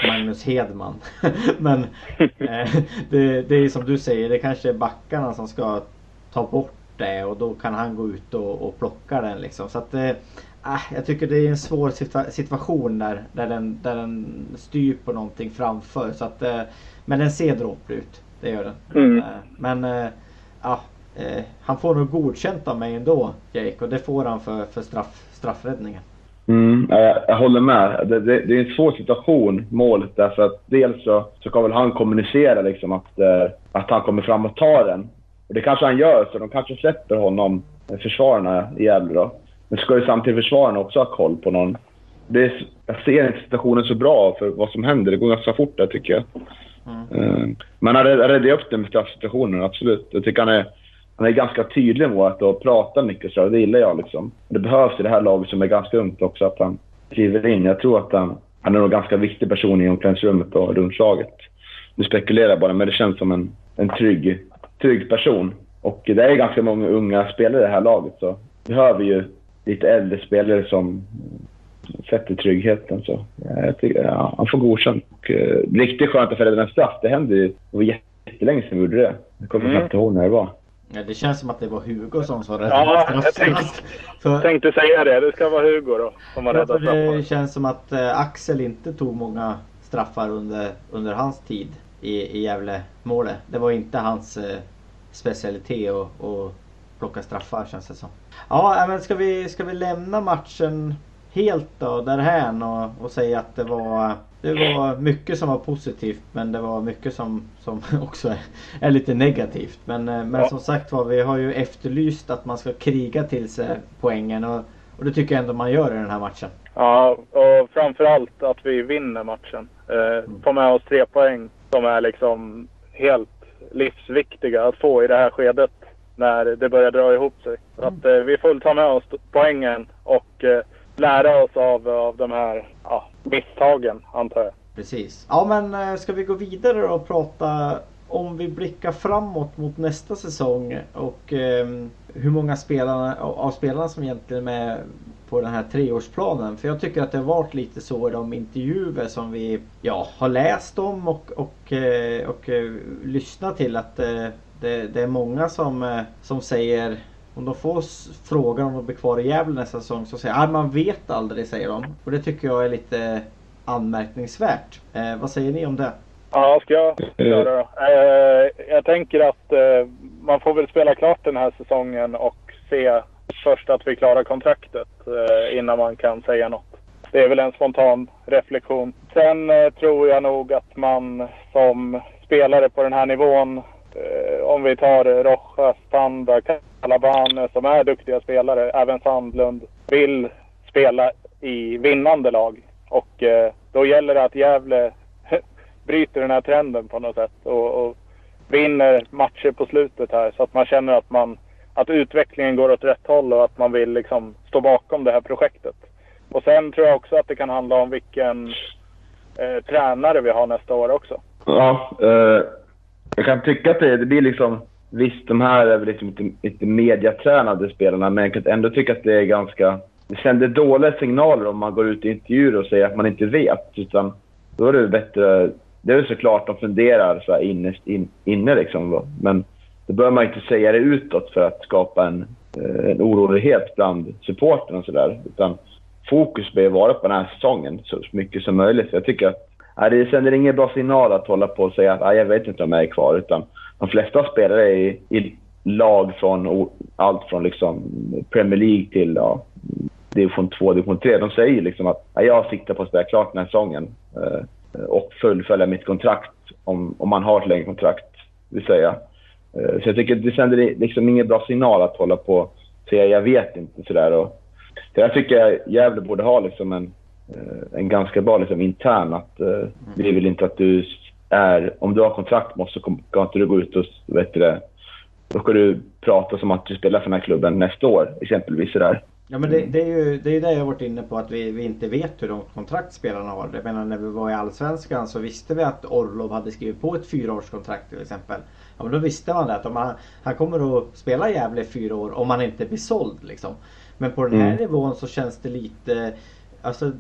Magnus Hedman. Men eh, det, det är som du säger, det kanske är backarna som ska ta bort det och då kan han gå ut och, och plocka den liksom. Så att eh, ah, jag tycker det är en svår situa- situation där, där, den, där den styr på någonting framför. Så att, eh, men den ser dråplig ut, det gör den. Mm. Eh, men ja, eh, han får nog godkänt av mig ändå, Jake. Och det får han för, för straff, straffräddningen. Mm, ja, jag, jag håller med. Det, det, det är en svår situation, målet. Därför att dels så, så kan väl han kommunicera liksom att, att han kommer fram och tar den. Och det kanske han gör, så de kanske släpper honom, eh, försvararna i Gävle då. Men ska ju samtidigt försvararna också ha koll på någon. Det är, jag ser inte situationen så bra för vad som händer. Det går ganska fort där tycker jag. Mm. Men han räddade upp det med straffsituationen, absolut. Jag tycker han är, han är ganska tydlig med att och pratar mycket så. Det gillar jag liksom. Det behövs i det här laget som är ganska ungt också att han kliver in. Jag tror att han, han är en ganska viktig person i omklädningsrummet och runt laget. Nu spekulerar jag bara, men det känns som en, en trygg, trygg person. Och det är ganska många unga spelare i det här laget så vi behöver ju lite äldre spelare som sätter tryggheten. Så jag tycker, ja, han får godkänt. Och, eh, riktigt skönt att få en straff. Det hände ju. Det var jättelänge sedan vi gjorde det. Jag kommer mm. knappt ihåg när det var. Ja, det känns som att det var Hugo som var räddade Ja, jag tänkte, för, tänkte säga det. Det ska vara Hugo då som straffar. Det känns som att eh, Axel inte tog många straffar under, under hans tid i, i Gävle-målet. Det var inte hans eh, specialitet att, att plocka straffar känns det som. Ja, men ska vi, ska vi lämna matchen helt då därhän och, och säga att det var det var mycket som var positivt men det var mycket som, som också är, är lite negativt. Men, eh, men ja. som sagt var, vi har ju efterlyst att man ska kriga till sig poängen och, och det tycker jag ändå man gör i den här matchen. Ja, och framförallt att vi vinner matchen. Eh, mm. Få med oss tre poäng som är liksom helt livsviktiga att få i det här skedet när det börjar dra ihop sig. Så Att eh, vi får ta med oss poängen och eh, lära oss av, av de här ja, misstagen, antar jag. Precis. Ja, men eh, ska vi gå vidare och prata om vi blickar framåt mot nästa säsong och eh, hur många spelarna, av spelarna som egentligen är med på den här treårsplanen. För jag tycker att det har varit lite så i de intervjuer som vi ja, har läst om och, och, eh, och, och eh, lyssnat till att eh, det, det, är många som, som säger om de får frågan om de blir kvar i Gävle nästa säsong så säger de att man vet aldrig säger de. Och det tycker jag är lite anmärkningsvärt. Eh, vad säger ni om det? Ja, ska jag köra då? Eh, jag tänker att eh, man får väl spela klart den här säsongen och se först att vi klarar kontraktet eh, innan man kan säga något. Det är väl en spontan reflektion. Sen eh, tror jag nog att man som spelare på den här nivån, eh, om vi tar Rojas, Panda, Calabane som är duktiga spelare, även Sandlund, vill spela i vinnande lag. Och eh, då gäller det att Gävle bryter den här trenden på något sätt och, och, vinner matcher på slutet här så att man känner att, man, att utvecklingen går åt rätt håll och att man vill liksom stå bakom det här projektet. Och sen tror jag också att det kan handla om vilken eh, tränare vi har nästa år också. Ja, eh, jag kan tycka att det, det blir liksom Visst, de här är väl liksom inte, inte mediatränade spelarna, men jag kan ändå tycka att det är ganska... Det sänder dåliga signaler om man går ut i intervjuer och säger att man inte vet. Utan då är det bättre... Det är väl såklart de funderar så här innerst in, inne liksom. Men då bör man inte säga det utåt för att skapa en, eh, en orolighet bland supporten och sådär. Utan fokus bör vara på den här säsongen så mycket som möjligt. Så jag tycker att nej, det sänder ingen bra signal att hålla på och säga att jag vet inte om jag är kvar. Utan de flesta spelare i, i lag från allt från liksom Premier League till ja, division 2, division 3. De säger liksom att ja, jag siktar på att spela klart den här säsongen eh, och fullfölja mitt kontrakt om, om man har ett längre kontrakt, vill säga. Eh, så jag tycker det sänder liksom ingen bra signal att hålla på och säga jag vet inte sådär. Och, så jag tycker Gävle borde ha liksom en, eh, en ganska bra liksom intern att eh, vi vill inte att du är, om du har kontrakt måste ska inte du gå ut och, vet du det, då ska du prata som att du spelar för den här klubben nästa år exempelvis sådär. Ja men det, det, är ju det, är det jag varit inne på att vi, vi inte vet hur de kontrakt spelarna har. Jag menar när vi var i Allsvenskan så visste vi att Orlov hade skrivit på ett fyraårskontrakt till exempel. Ja men då visste man det att om han, han kommer att spela Gävle fyra år om han inte blir såld liksom. Men på den här mm. nivån så känns det lite Alltså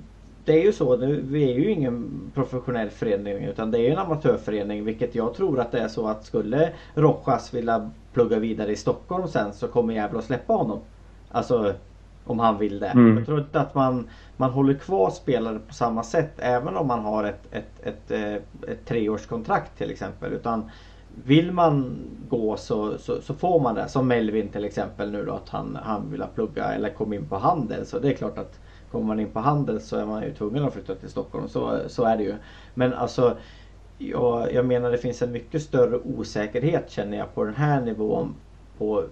det är ju så, vi är ju ingen professionell förening utan det är en amatörförening vilket jag tror att det är så att skulle Rojas vilja plugga vidare i Stockholm sen så kommer Gävle att släppa honom. Alltså om han vill det. Mm. Jag tror inte att man, man håller kvar spelare på samma sätt även om man har ett, ett, ett, ett, eh, ett treårskontrakt till exempel. Utan vill man gå så, så, så, får man det. Som Melvin till exempel nu då att han, han vill plugga eller komma in på handel. Så det är klart att Kommer man in på handel så är man ju tvungen att flytta till Stockholm. Så, så är det ju. Men alltså jag, jag menar det finns en mycket större osäkerhet känner jag på den här nivån. På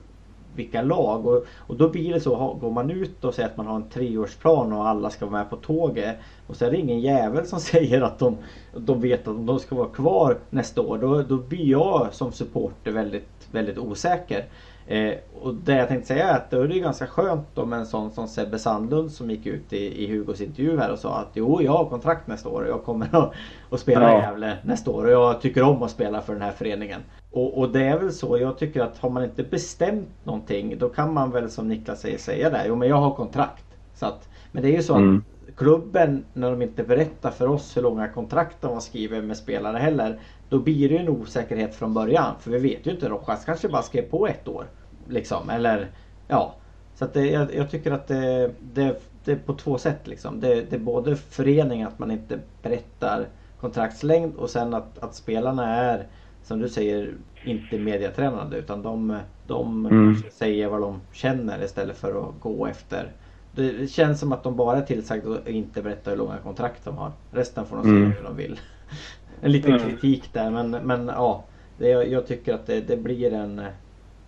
vilka lag. Och, och då blir det så, går man ut och säger att man har en treårsplan och alla ska vara med på tåget. Och så är det ingen jävel som säger att de, de vet att de ska vara kvar nästa år. Då, då blir jag som supporter väldigt, väldigt osäker. Eh, och det jag tänkte säga är att då är det ganska skönt då med en sån som Sebbe Sandlund som gick ut i, i Hugos intervju här och sa att jo, jag har kontrakt nästa år och jag kommer att, att spela ja. i Gävle nästa år och jag tycker om att spela för den här föreningen. Och, och, det är väl så, jag tycker att har man inte bestämt någonting då kan man väl som Niklas säger säga det. Jo men jag har kontrakt. Så att, men det är ju så mm. att klubben när de inte berättar för oss hur långa kontrakt de har skrivit med spelare heller. Då blir det ju en osäkerhet från början. För vi vet ju inte, Rojas kanske bara skrev på ett år. Liksom, eller ja. Så att det, jag, jag, tycker att det, det, det är på två sätt liksom. Det, det är både föreningen att man inte berättar kontraktslängd och sen att, att spelarna är som du säger inte mediatränade utan de, de mm. säger vad de känner istället för att gå efter. Det känns som att de bara är tillsagda och inte berättar hur långa kontrakt de har. Resten får de säga mm. hur de vill. en liten mm. kritik där men, men ja. Det, jag tycker att det, det blir en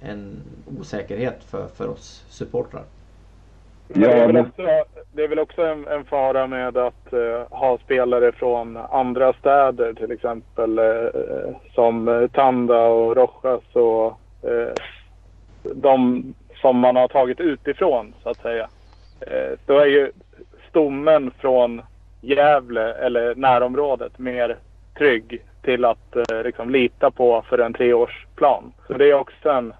en osäkerhet för, för oss supportrar. Ja, det, är väl också, det är väl också en, en fara med att uh, ha spelare från andra städer till exempel uh, som Tanda och Rojas och uh, de som man har tagit utifrån så att säga. då är ju stommen från Gävle eller närområdet mer trygg till att liksom lita på för en treårsplan. Så det är också en,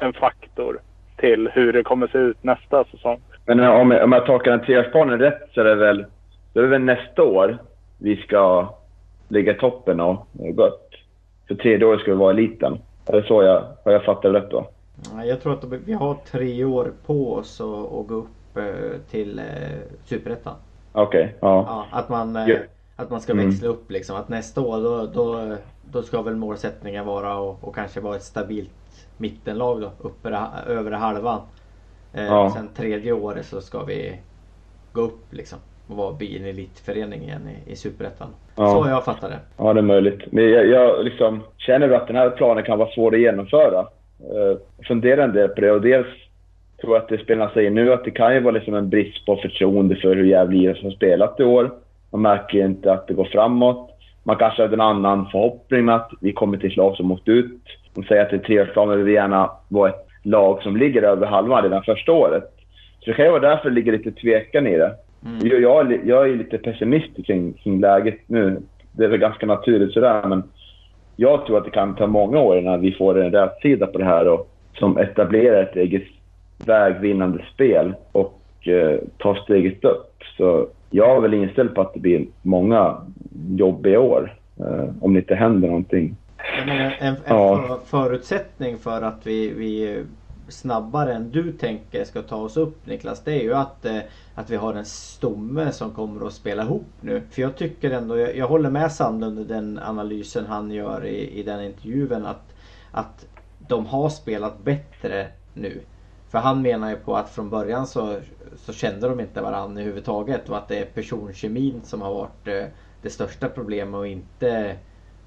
en faktor till hur det kommer se ut nästa säsong. Men om om jag tolkar den treårsplanen rätt så är det väl, så är det väl nästa år vi ska ligga i toppen och gott. För tredje året ska vi vara eliten. Är det så jag, har jag fattat rätt då? Jag tror att vi har tre år på oss att gå upp eh, till eh, Superettan. Okej, okay, ja. ja. Att man, eh, att man ska mm. växla upp liksom. Att nästa år då, då, då ska väl målsättningen vara att kanske vara ett stabilt mittenlag då, uppe, övre halvan. Eh, ja. Sen tredje året så ska vi gå upp liksom och vara, bli en elitförening igen i, i Superettan. Ja. Så jag fattar det. Ja, det är möjligt. Men jag, jag liksom, känner att den här planen kan vara svår att genomföra. Uh, funderar en del på det och dels tror jag att det spelarna säger nu att det kan ju vara liksom en brist på förtroende för hur Gävle har spelat i år. Man märker inte att det går framåt. Man kanske har en annan förhoppning att vi kommer till ett lag som åkt ut de säger att det är treårsplan, men vi vill gärna vara ett lag som ligger över halvan redan första året. Så det kan ju vara därför det ligger lite tvekan i det. Mm. Jag, jag är lite pessimistisk kring, kring läget nu. Det är väl ganska naturligt sådär, men jag tror att det kan ta många år innan vi får en rätsida på det här och som etablerar ett eget vägvinnande spel och eh, tar steget upp. Så jag är väl inställd på att det blir många jobbiga år eh, om det inte händer någonting Menar, en, en ja. förutsättning för att vi, vi snabbare än du tänker ska ta oss upp Niklas, det är ju att, eh, att vi har en stomme som kommer att spela ihop nu. För jag tycker ändå, jag, jag håller med Sandlund i den analysen han gör i, i den intervjun att, att de har spelat bättre nu. För han menar ju på att från början så, så kände de inte varandra överhuvudtaget och att det är personkemin som har varit eh, det största problemet och inte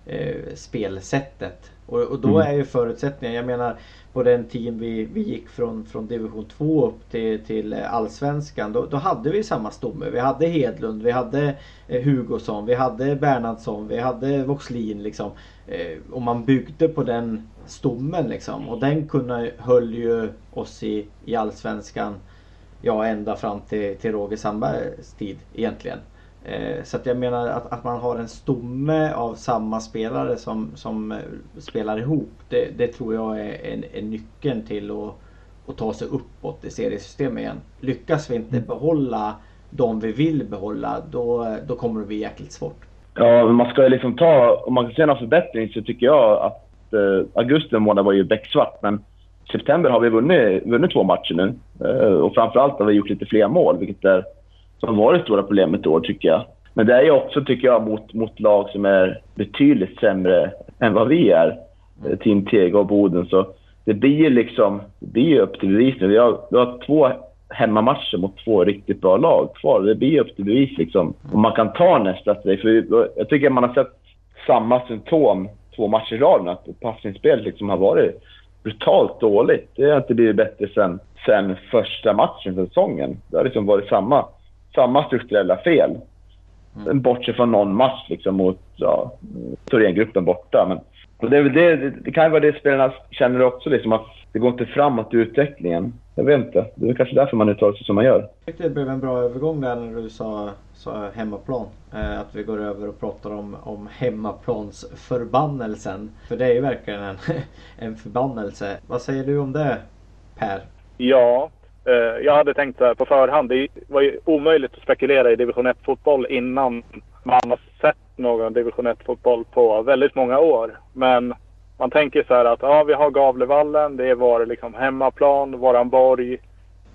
eh, spelsättet. Och, och då mm. är ju förutsättningen, jag menar på den tiden vi, vi gick från, från division 2 upp till, till allsvenskan. Då, då hade vi samma stomme. Vi hade Hedlund, vi hade eh, Hugosson, vi hade Bernhardsson, vi hade Voxlin liksom. Eh, och man byggde på den stommen liksom. Och den kunde, höll ju oss i, i allsvenskan ja, ända fram till, till Roger Sandbergs tid egentligen. Eh, så att jag menar att, att man har en stomme av samma spelare som, som eh, spelar ihop. Det, det tror jag är en, en nyckeln till att, att ta sig uppåt i seriesystemet igen. Lyckas vi inte mm. behålla de vi vill behålla då, då kommer det bli jäkligt svårt. Ja, man ska liksom ta, om man ska se någon förbättring så tycker jag att eh, augusti månad var ju becksvart men september har vi vunnit, vunnit två matcher nu. Eh, och framförallt har vi gjort lite fler mål vilket är som var det stora problemet i år, tycker jag. Men det är ju också, tycker jag, mot, mot lag som är betydligt sämre än vad vi är. Eh, Team Tega och Boden. Så det blir ju liksom, det blir upp till bevis nu. Vi har, vi har två hemmamatcher mot två riktigt bra lag kvar. Det blir ju upp till bevis liksom. Om man kan ta nästa steg. För jag tycker man har sett samma symptom två matcher i rad. Att passningsspelet liksom har varit brutalt dåligt. Det har inte blivit bättre sen, sen första matchen för säsongen. Det har liksom varit samma, samma strukturella fel. Mm. Bortsett från någon match liksom mot ja, Thorengruppen borta. Men det, det, det, kan ju vara det spelarna känner också, liksom, att det går inte framåt i utvecklingen. Jag vet inte. Det är kanske därför man uttalar sig som man gör. Jag tyckte det blev en bra övergång där när du sa, sa hemmaplan. Eh, att vi går över och pratar om, om hemmaplansförbannelsen. För det är ju verkligen en, en förbannelse. Vad säger du om det Per? Ja, Eh, jag hade tänkt så här på förhand. Det var ju omöjligt att spekulera i division 1 fotboll innan man har sett någon division 1 fotboll på väldigt många år. Men man tänker så här att ja, vi har Gavlevallen, det är vår liksom, hemmaplan, våran borg.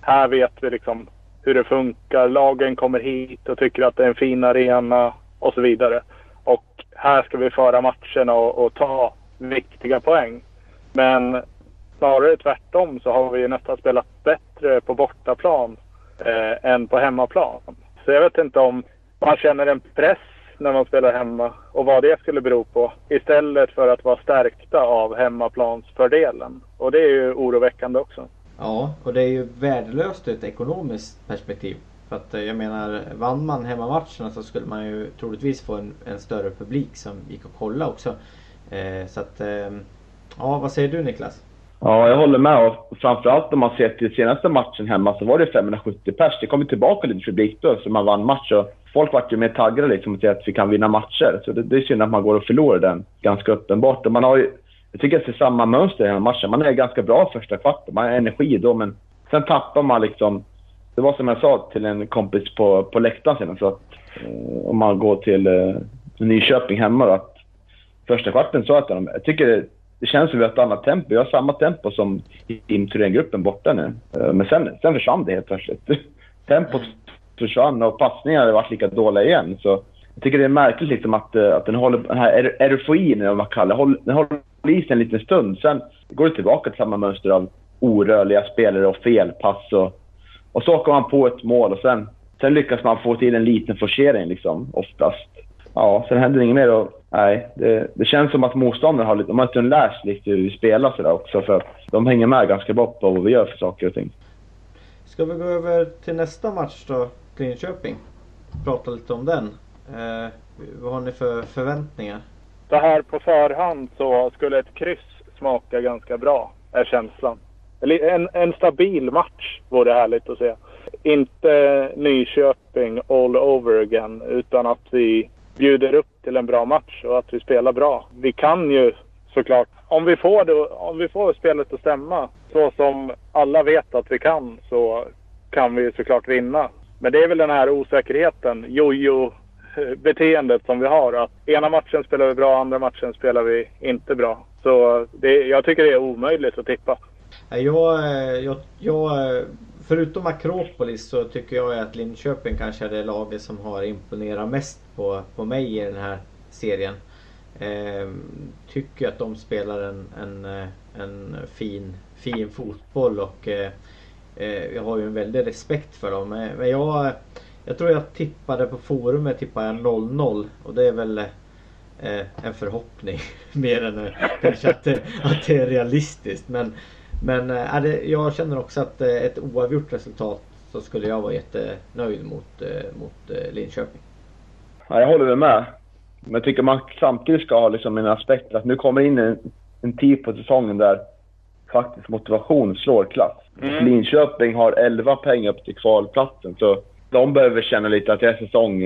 Här vet vi liksom hur det funkar. Lagen kommer hit och tycker att det är en fin arena och så vidare. Och här ska vi föra matcherna och, och ta viktiga poäng. Men snarare tvärtom så har vi nästan spelat bättre på bortaplan eh, än på hemmaplan. Så jag vet inte om man känner en press när man spelar hemma och vad det skulle bero på. Istället för att vara stärkta av hemmaplansfördelen. Och det är ju oroväckande också. Ja, och det är ju värdelöst ur ett ekonomiskt perspektiv. För att eh, jag menar, vann man hemmamatcherna så skulle man ju troligtvis få en, en större publik som gick och kolla också. Eh, så att, eh, ja vad säger du Niklas? Ja, jag håller med. Och framförallt om man ser till senaste matchen hemma så var det 570 pers. Det kom tillbaka lite publik då, så man vann match. Och folk vart ju mer taggade liksom och att vi kan vinna matcher. Så det, det är synd att man går och förlorar den ganska uppenbart. Och man har ju, jag tycker att det är samma mönster i den här matchen. Man är ganska bra första kvarten. Man har energi då, men sen tappar man liksom... Det var som jag sa till en kompis på, på läktaren senast. att eh, om man går till eh, Nyköping hemma då, att första kvarten så att de, jag tycker det, känns som vi har ett annat tempo. Vi har samma tempo som i Thorengruppen borta nu. Eh, men sen, sen försvann det helt plötsligt. Tempot försvann och passningarna har varit lika dåliga igen. Så jag tycker det är märkligt liksom att, eh, att den, håller, den här euforin, eller vad man kallar det, den håller i sig en liten stund. Sen går det tillbaka till samma mönster av orörliga spelare och felpass. Och, och så åker man på ett mål och sen, sen lyckas man få till en liten forcering liksom, oftast. Ja, sen händer det inget mer. Och, nej, det, det känns som att motståndarna har, lite, de har inte lärt sig lite hur vi spelar sådär också. För att de hänger med ganska bra på vad vi gör för saker och ting. Ska vi gå över till nästa match då? Linköping. Prata lite om den. Eh, vad har ni för förväntningar? Så här på förhand så skulle ett kryss smaka ganska bra, är känslan. En, en stabil match vore härligt att se. Inte Nyköping all over again, utan att vi bjuder upp till en bra match och att vi spelar bra. Vi kan ju såklart, om vi får, det, om vi får spelet att stämma så som alla vet att vi kan så kan vi såklart vinna. Men det är väl den här osäkerheten, jojo-beteendet som vi har. Att ena matchen spelar vi bra, andra matchen spelar vi inte bra. Så det, jag tycker det är omöjligt att tippa. Eh, jag, jag, jag, förutom Akropolis så tycker jag att Linköping kanske är det laget som har imponerat mest på, på mig i den här serien. Eh, tycker att de spelar en, en, eh, en fin, fin fotboll och eh, eh, jag har ju en väldig respekt för dem. Eh, men jag, jag tror jag tippade på forumet tippade 0-0 och det är väl eh, en förhoppning mer än kanske att det, att det är realistiskt. Men, men är det, jag känner också att ett oavgjort resultat så skulle jag vara jättenöjd mot, mot Linköping. Ja, jag håller med. Men jag tycker man samtidigt ska ha liksom en aspekt att nu kommer in en, en tid på säsongen där faktiskt motivation slår klass. Mm. Linköping har 11 poäng upp till kvalplatsen. Så de behöver känna lite att deras säsong,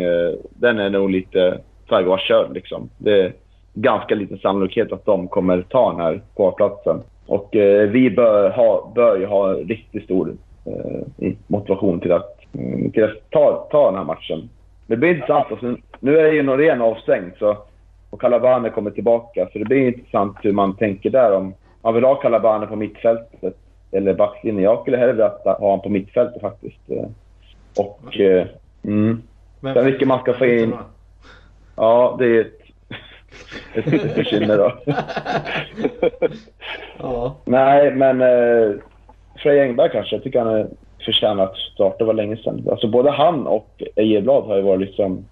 den är nog lite färdigvarskörd liksom. Det är ganska liten sannolikhet att de kommer ta den här kvalplatsen. Och eh, vi bör, ha, bör ju ha riktigt stor eh, motivation till att, mm, till att ta, ta den här matchen. Det blir intressant. Alltså, nu är ju Norén avstängd så, och Calabane kommer tillbaka, så det blir intressant hur man tänker där. Om man vill ha Calabane på mittfältet eller backlinjen. Jag skulle hellre ha honom på mittfältet faktiskt. Eh, och... Eh, mm. Sen vilken man ska få in... Ja, det är ett, litet bekymmer då. ja. Nej, men eh, Frej Engberg kanske. Jag tycker han är förtjänar att starta. Det var länge sedan. Alltså både han och Ejeblad har ju varit liksom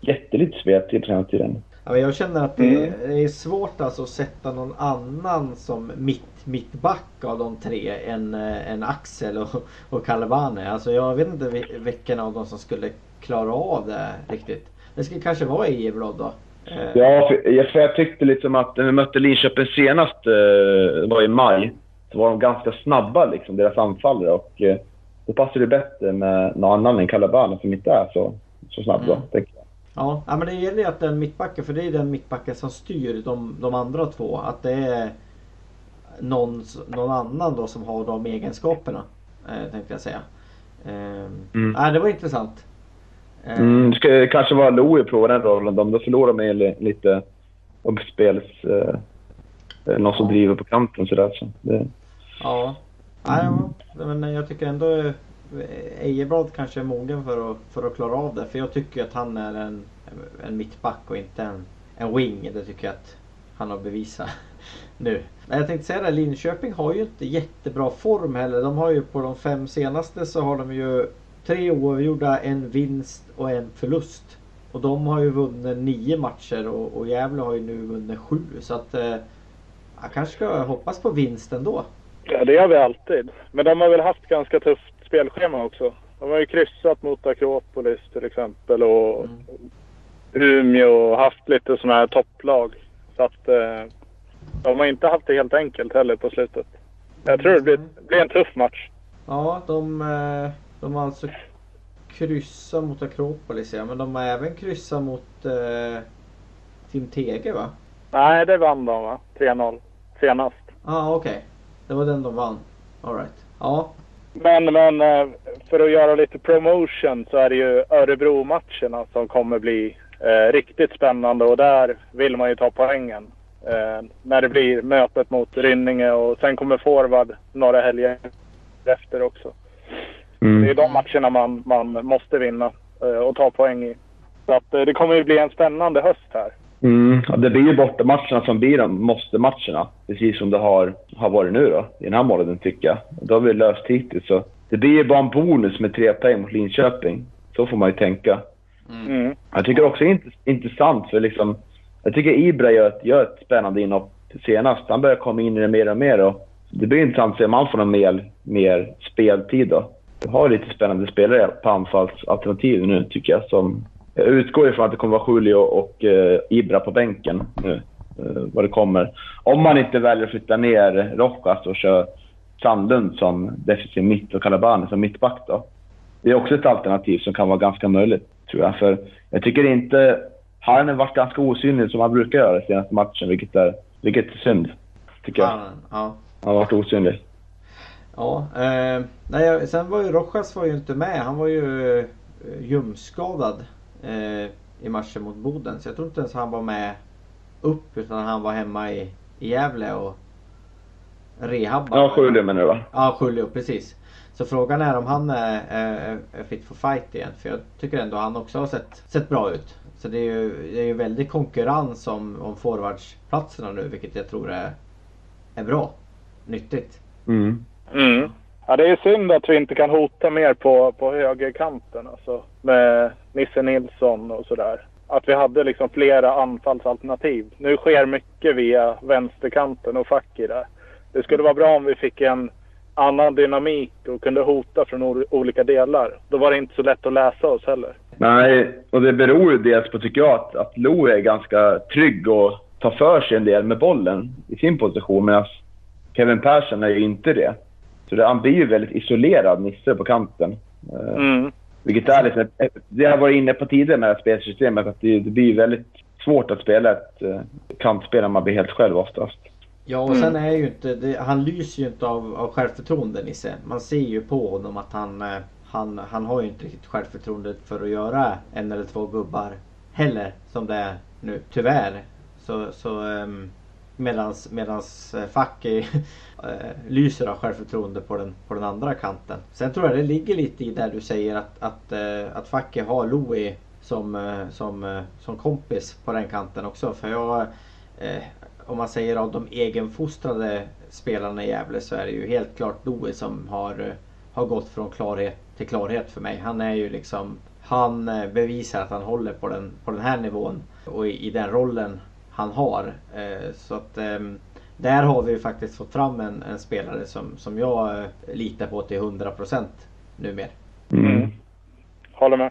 jättelite speltid på senaste tiden. Ja, jag känner att det mm. är svårt alltså att sätta någon annan som mitt mittback av de tre än, eh, än Axel och, och Calvane. Alltså jag vet inte vil- vilken av dem som skulle klara av det riktigt. Det skulle kanske vara Ejeblad då. Eh, Ja, för jag, för jag tyckte liksom att när vi mötte Linköping senast, eh, det var i maj, så var de ganska snabba, liksom, deras anfallare. Och eh, då passade det bättre med någon annan än Calabana som inte är så, så snabb. Då, Mm. jag. Ja, men det gäller ju att den mittbacken, för det är den mittbacken som styr de, de andra två. Att det är någon, någon annan då som har de egenskaperna. Eh, tänkte jag säga. Eh, Mm. Nej, det var intressant. Eh, Mm, det ska kanske vara Louis prova den rollen. De, då förlorar de li- lite uppspels... Eh, eh, någon som driver på kanten sådär. Så det, Ja. Nej, men jag tycker ändå eh, Ejeblad kanske är mogen för att, för att klara av det. För jag tycker att han är en, en mittback och inte en, en wing. Det tycker jag att han har bevisat nu. Men jag tänkte säga det, Linköping har ju inte jättebra form heller. De har ju på de fem senaste så har de ju tre oavgjorda, en vinst och en förlust. Och de har ju vunnit nio matcher och, och Gävle har ju nu vunnit sju. Så att eh, jag kanske ska hoppas på vinst ändå. Ja, det gör vi alltid. Men de har väl haft ganska tufft spelschema också. De har ju kryssat mot Akropolis till exempel och Mm. Umeå och haft lite sådana här topplag. Så att eh, de har inte haft det helt enkelt heller på slutet. Jag tror det blir, blir en tuff match. Ja, de, eh, de har alltså kryssat mot Akropolis ja, men de har även kryssat mot eh, Team Tege va? Nej, det vann de va? 3-0 senast. Ja, ah, okej. Det var den de vann. Alright. Ja. Men, men eh, för att göra lite promotion så är det ju Örebro-matcherna som kommer bli eh, riktigt spännande och där vill man ju ta poängen. Eh, när det blir mötet mot Rynninge och sen kommer forward några helger efter också. Det är mm. de matcherna man, man måste vinna eh, och ta poäng i. Så att, eh, det kommer ju bli en spännande höst här. Mm. Ja, det blir ju bortamatcherna som blir de måste-matcherna. Precis som det har, har varit nu då, i den här månaden tycker jag. Det har vi löst hittills. Så det blir ju bara en bonus med tre poäng mot Linköping. Så får man ju tänka. Mm. Jag tycker också det är int- intressant för liksom... Jag tycker Ibra gör ett, gör ett spännande inhopp senast. Han börjar komma in i det mer och mer och det blir intressant att se om han får någon mer, mer speltid då. Vi har lite spännande spelare på anfallsalternativ nu tycker jag. Som, jag utgår ifrån att det kommer vara Julio och eh, Ibra på bänken nu. Eh, vad det kommer. Om man inte väljer att flytta ner Rojas och kör Sandlund som defensiv mitt och Calabani som mittback då. Det är också ett alternativ som kan vara ganska möjligt, tror jag. För jag tycker inte... Han har varit ganska osynlig som han brukar göra senaste matchen, vilket är, vilket är synd. Tycker jag. Ja, ja. Han har varit osynlig. Ja, eh, nej, sen var ju Rojas var ju inte med. Han var ju eh, ljumskadad eh, i matchen mot Boden. Så jag tror inte ens han var med upp utan han var hemma i, i Gävle och rehabbade. Ja, Julio menar du va? Ja, Julio, precis. Så frågan är om han är, är, är fit for fight igen. För jag tycker ändå han också har sett, sett bra ut. Så det är ju, det är ju väldigt konkurrens om, om forwardsplatserna nu vilket jag tror är, är bra. Nyttigt. Mm. Mm. Ja, det är synd att vi inte kan hota mer på, på högerkanten. Alltså, med Nisse Nilsson och sådär. Att vi hade liksom flera anfallsalternativ. Nu sker mycket via vänsterkanten och Fakir där. Det skulle vara bra om vi fick en annan dynamik och kunde hota från olika delar. Då var det inte så lätt att läsa oss heller. Nej, och det beror ju dels på, tycker jag, att, att Lo är ganska trygg och tar för sig en del med bollen i sin position. Medan Kevin Persson är ju inte det. Så det, han blir ju väldigt isolerad, Nisse, på kanten. Eh, Mm. Vilket är liksom, ett- det har jag varit inne på tidigare med det här spelsystemet, att det, det blir väldigt svårt att spela ett eh, kantspel när man blir helt själv oftast. Ja och sen är ju inte, det, han lyser ju inte av, av självförtroende Nisse. Man ser ju på honom att han, eh, han, han har ju inte riktigt självförtroendet för att göra en eller två gubbar heller som det är nu, tyvärr. Så, så um, medans, medans eh, Facki eh, lyser av självförtroende på den, på den andra kanten. Sen tror jag det ligger lite i där du säger att, att, eh, att Facki har Louis som, som, som kompis på den kanten också. För jag, om man säger av de egenfostrade spelarna i Gävle så är det ju helt klart Louis som har, har gått från klarhet till klarhet för mig. Han är ju liksom Han bevisar att han håller på den, på den här nivån och i, i den rollen han har. Eh, Så att ehm, där har vi ju faktiskt fått fram en, en spelare som, som jag eh, litar på till 100% numera. Mm. Håller med.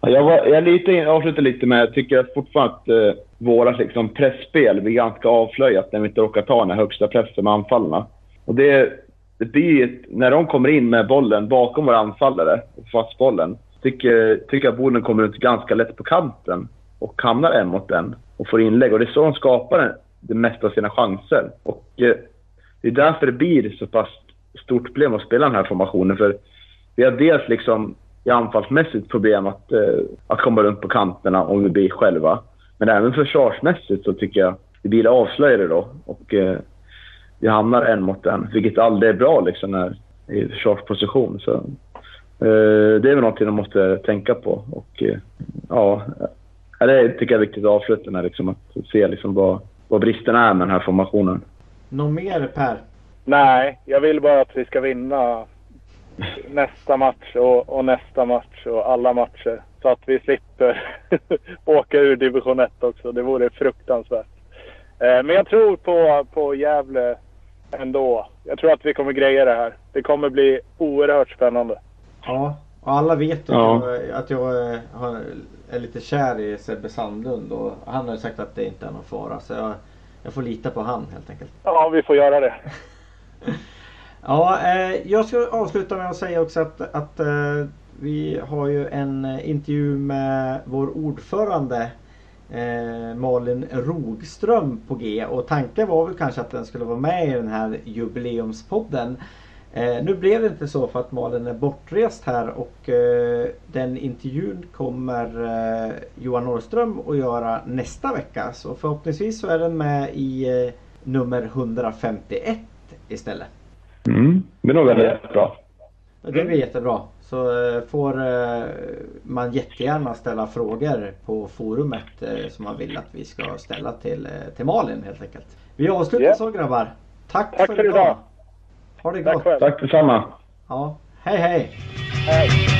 Ja, Jag, var, jag lite, avslutar lite med, jag tycker att fortfarande att eh, våra liksom, pressspel blir ganska avslöjat när vi inte råkar ta den här högsta pressen med anfallarna. Och det, det blir ett, när de kommer in med bollen bakom våra anfallare fast bollen, tycker, tycker jag att Boden kommer ut ganska lätt på kanten och hamnar en mot en och får inlägg. Och det är så de skapar det, mesta av sina chanser. Och eh, det är därför det blir så pass stort problem att spela den här formationen. För vi har dels liksom i anfallsmässigt problem att, eh, att komma runt på kanterna om vi blir själva. Men även försvarsmässigt så tycker jag vi blir avslöjade då. Och eh, vi hamnar en mot en, vilket aldrig är bra liksom när, i försvarsposition. Så, eh, det är väl någonting de måste tänka på. Och eh, ja, det tycker jag är viktigt att avsluta med. Liksom, att se liksom vad, vad bristen är med den här formationen. Något mer Per? Nej, jag vill bara att vi ska vinna nästa match och, och nästa match och alla matcher. Så att vi slipper åka ur division 1 också. Det vore fruktansvärt. Eh, men jag tror på, på Gävle ändå. Jag tror att vi kommer greja det här. Det kommer bli oerhört spännande. Ja, och alla vet att Ja. jag, att jag eh, har, är lite kär i Sebbe Sandlund och han har ju sagt att det inte är någon fara. Så jag, jag får lita på han helt enkelt. Ja, vi får göra det. Ja, eh, jag ska avsluta med att säga också att, att eh, vi har ju en intervju med vår ordförande eh, Malin Rogström på G och tanken var väl kanske att den skulle vara med i den här jubileumspodden. Eh, nu blev det inte så för att Malin är bortrest här och eh, den intervjun kommer eh, Johan Norrström att göra nästa vecka. Så förhoppningsvis så är den med i eh, nummer 151 istället. Mm. Det är nog väldigt bra. Det blir jättebra. Så eh, får eh, man jättegärna ställa frågor på forumet eh, som man vill att vi ska ställa till, eh, till Malin helt enkelt. Vi avslutar Ja. så grabbar. Tack, Tack för för idag. idag. Ha det Tack gott. själv. Tack detsamma. Ja. Hej hej. Hej.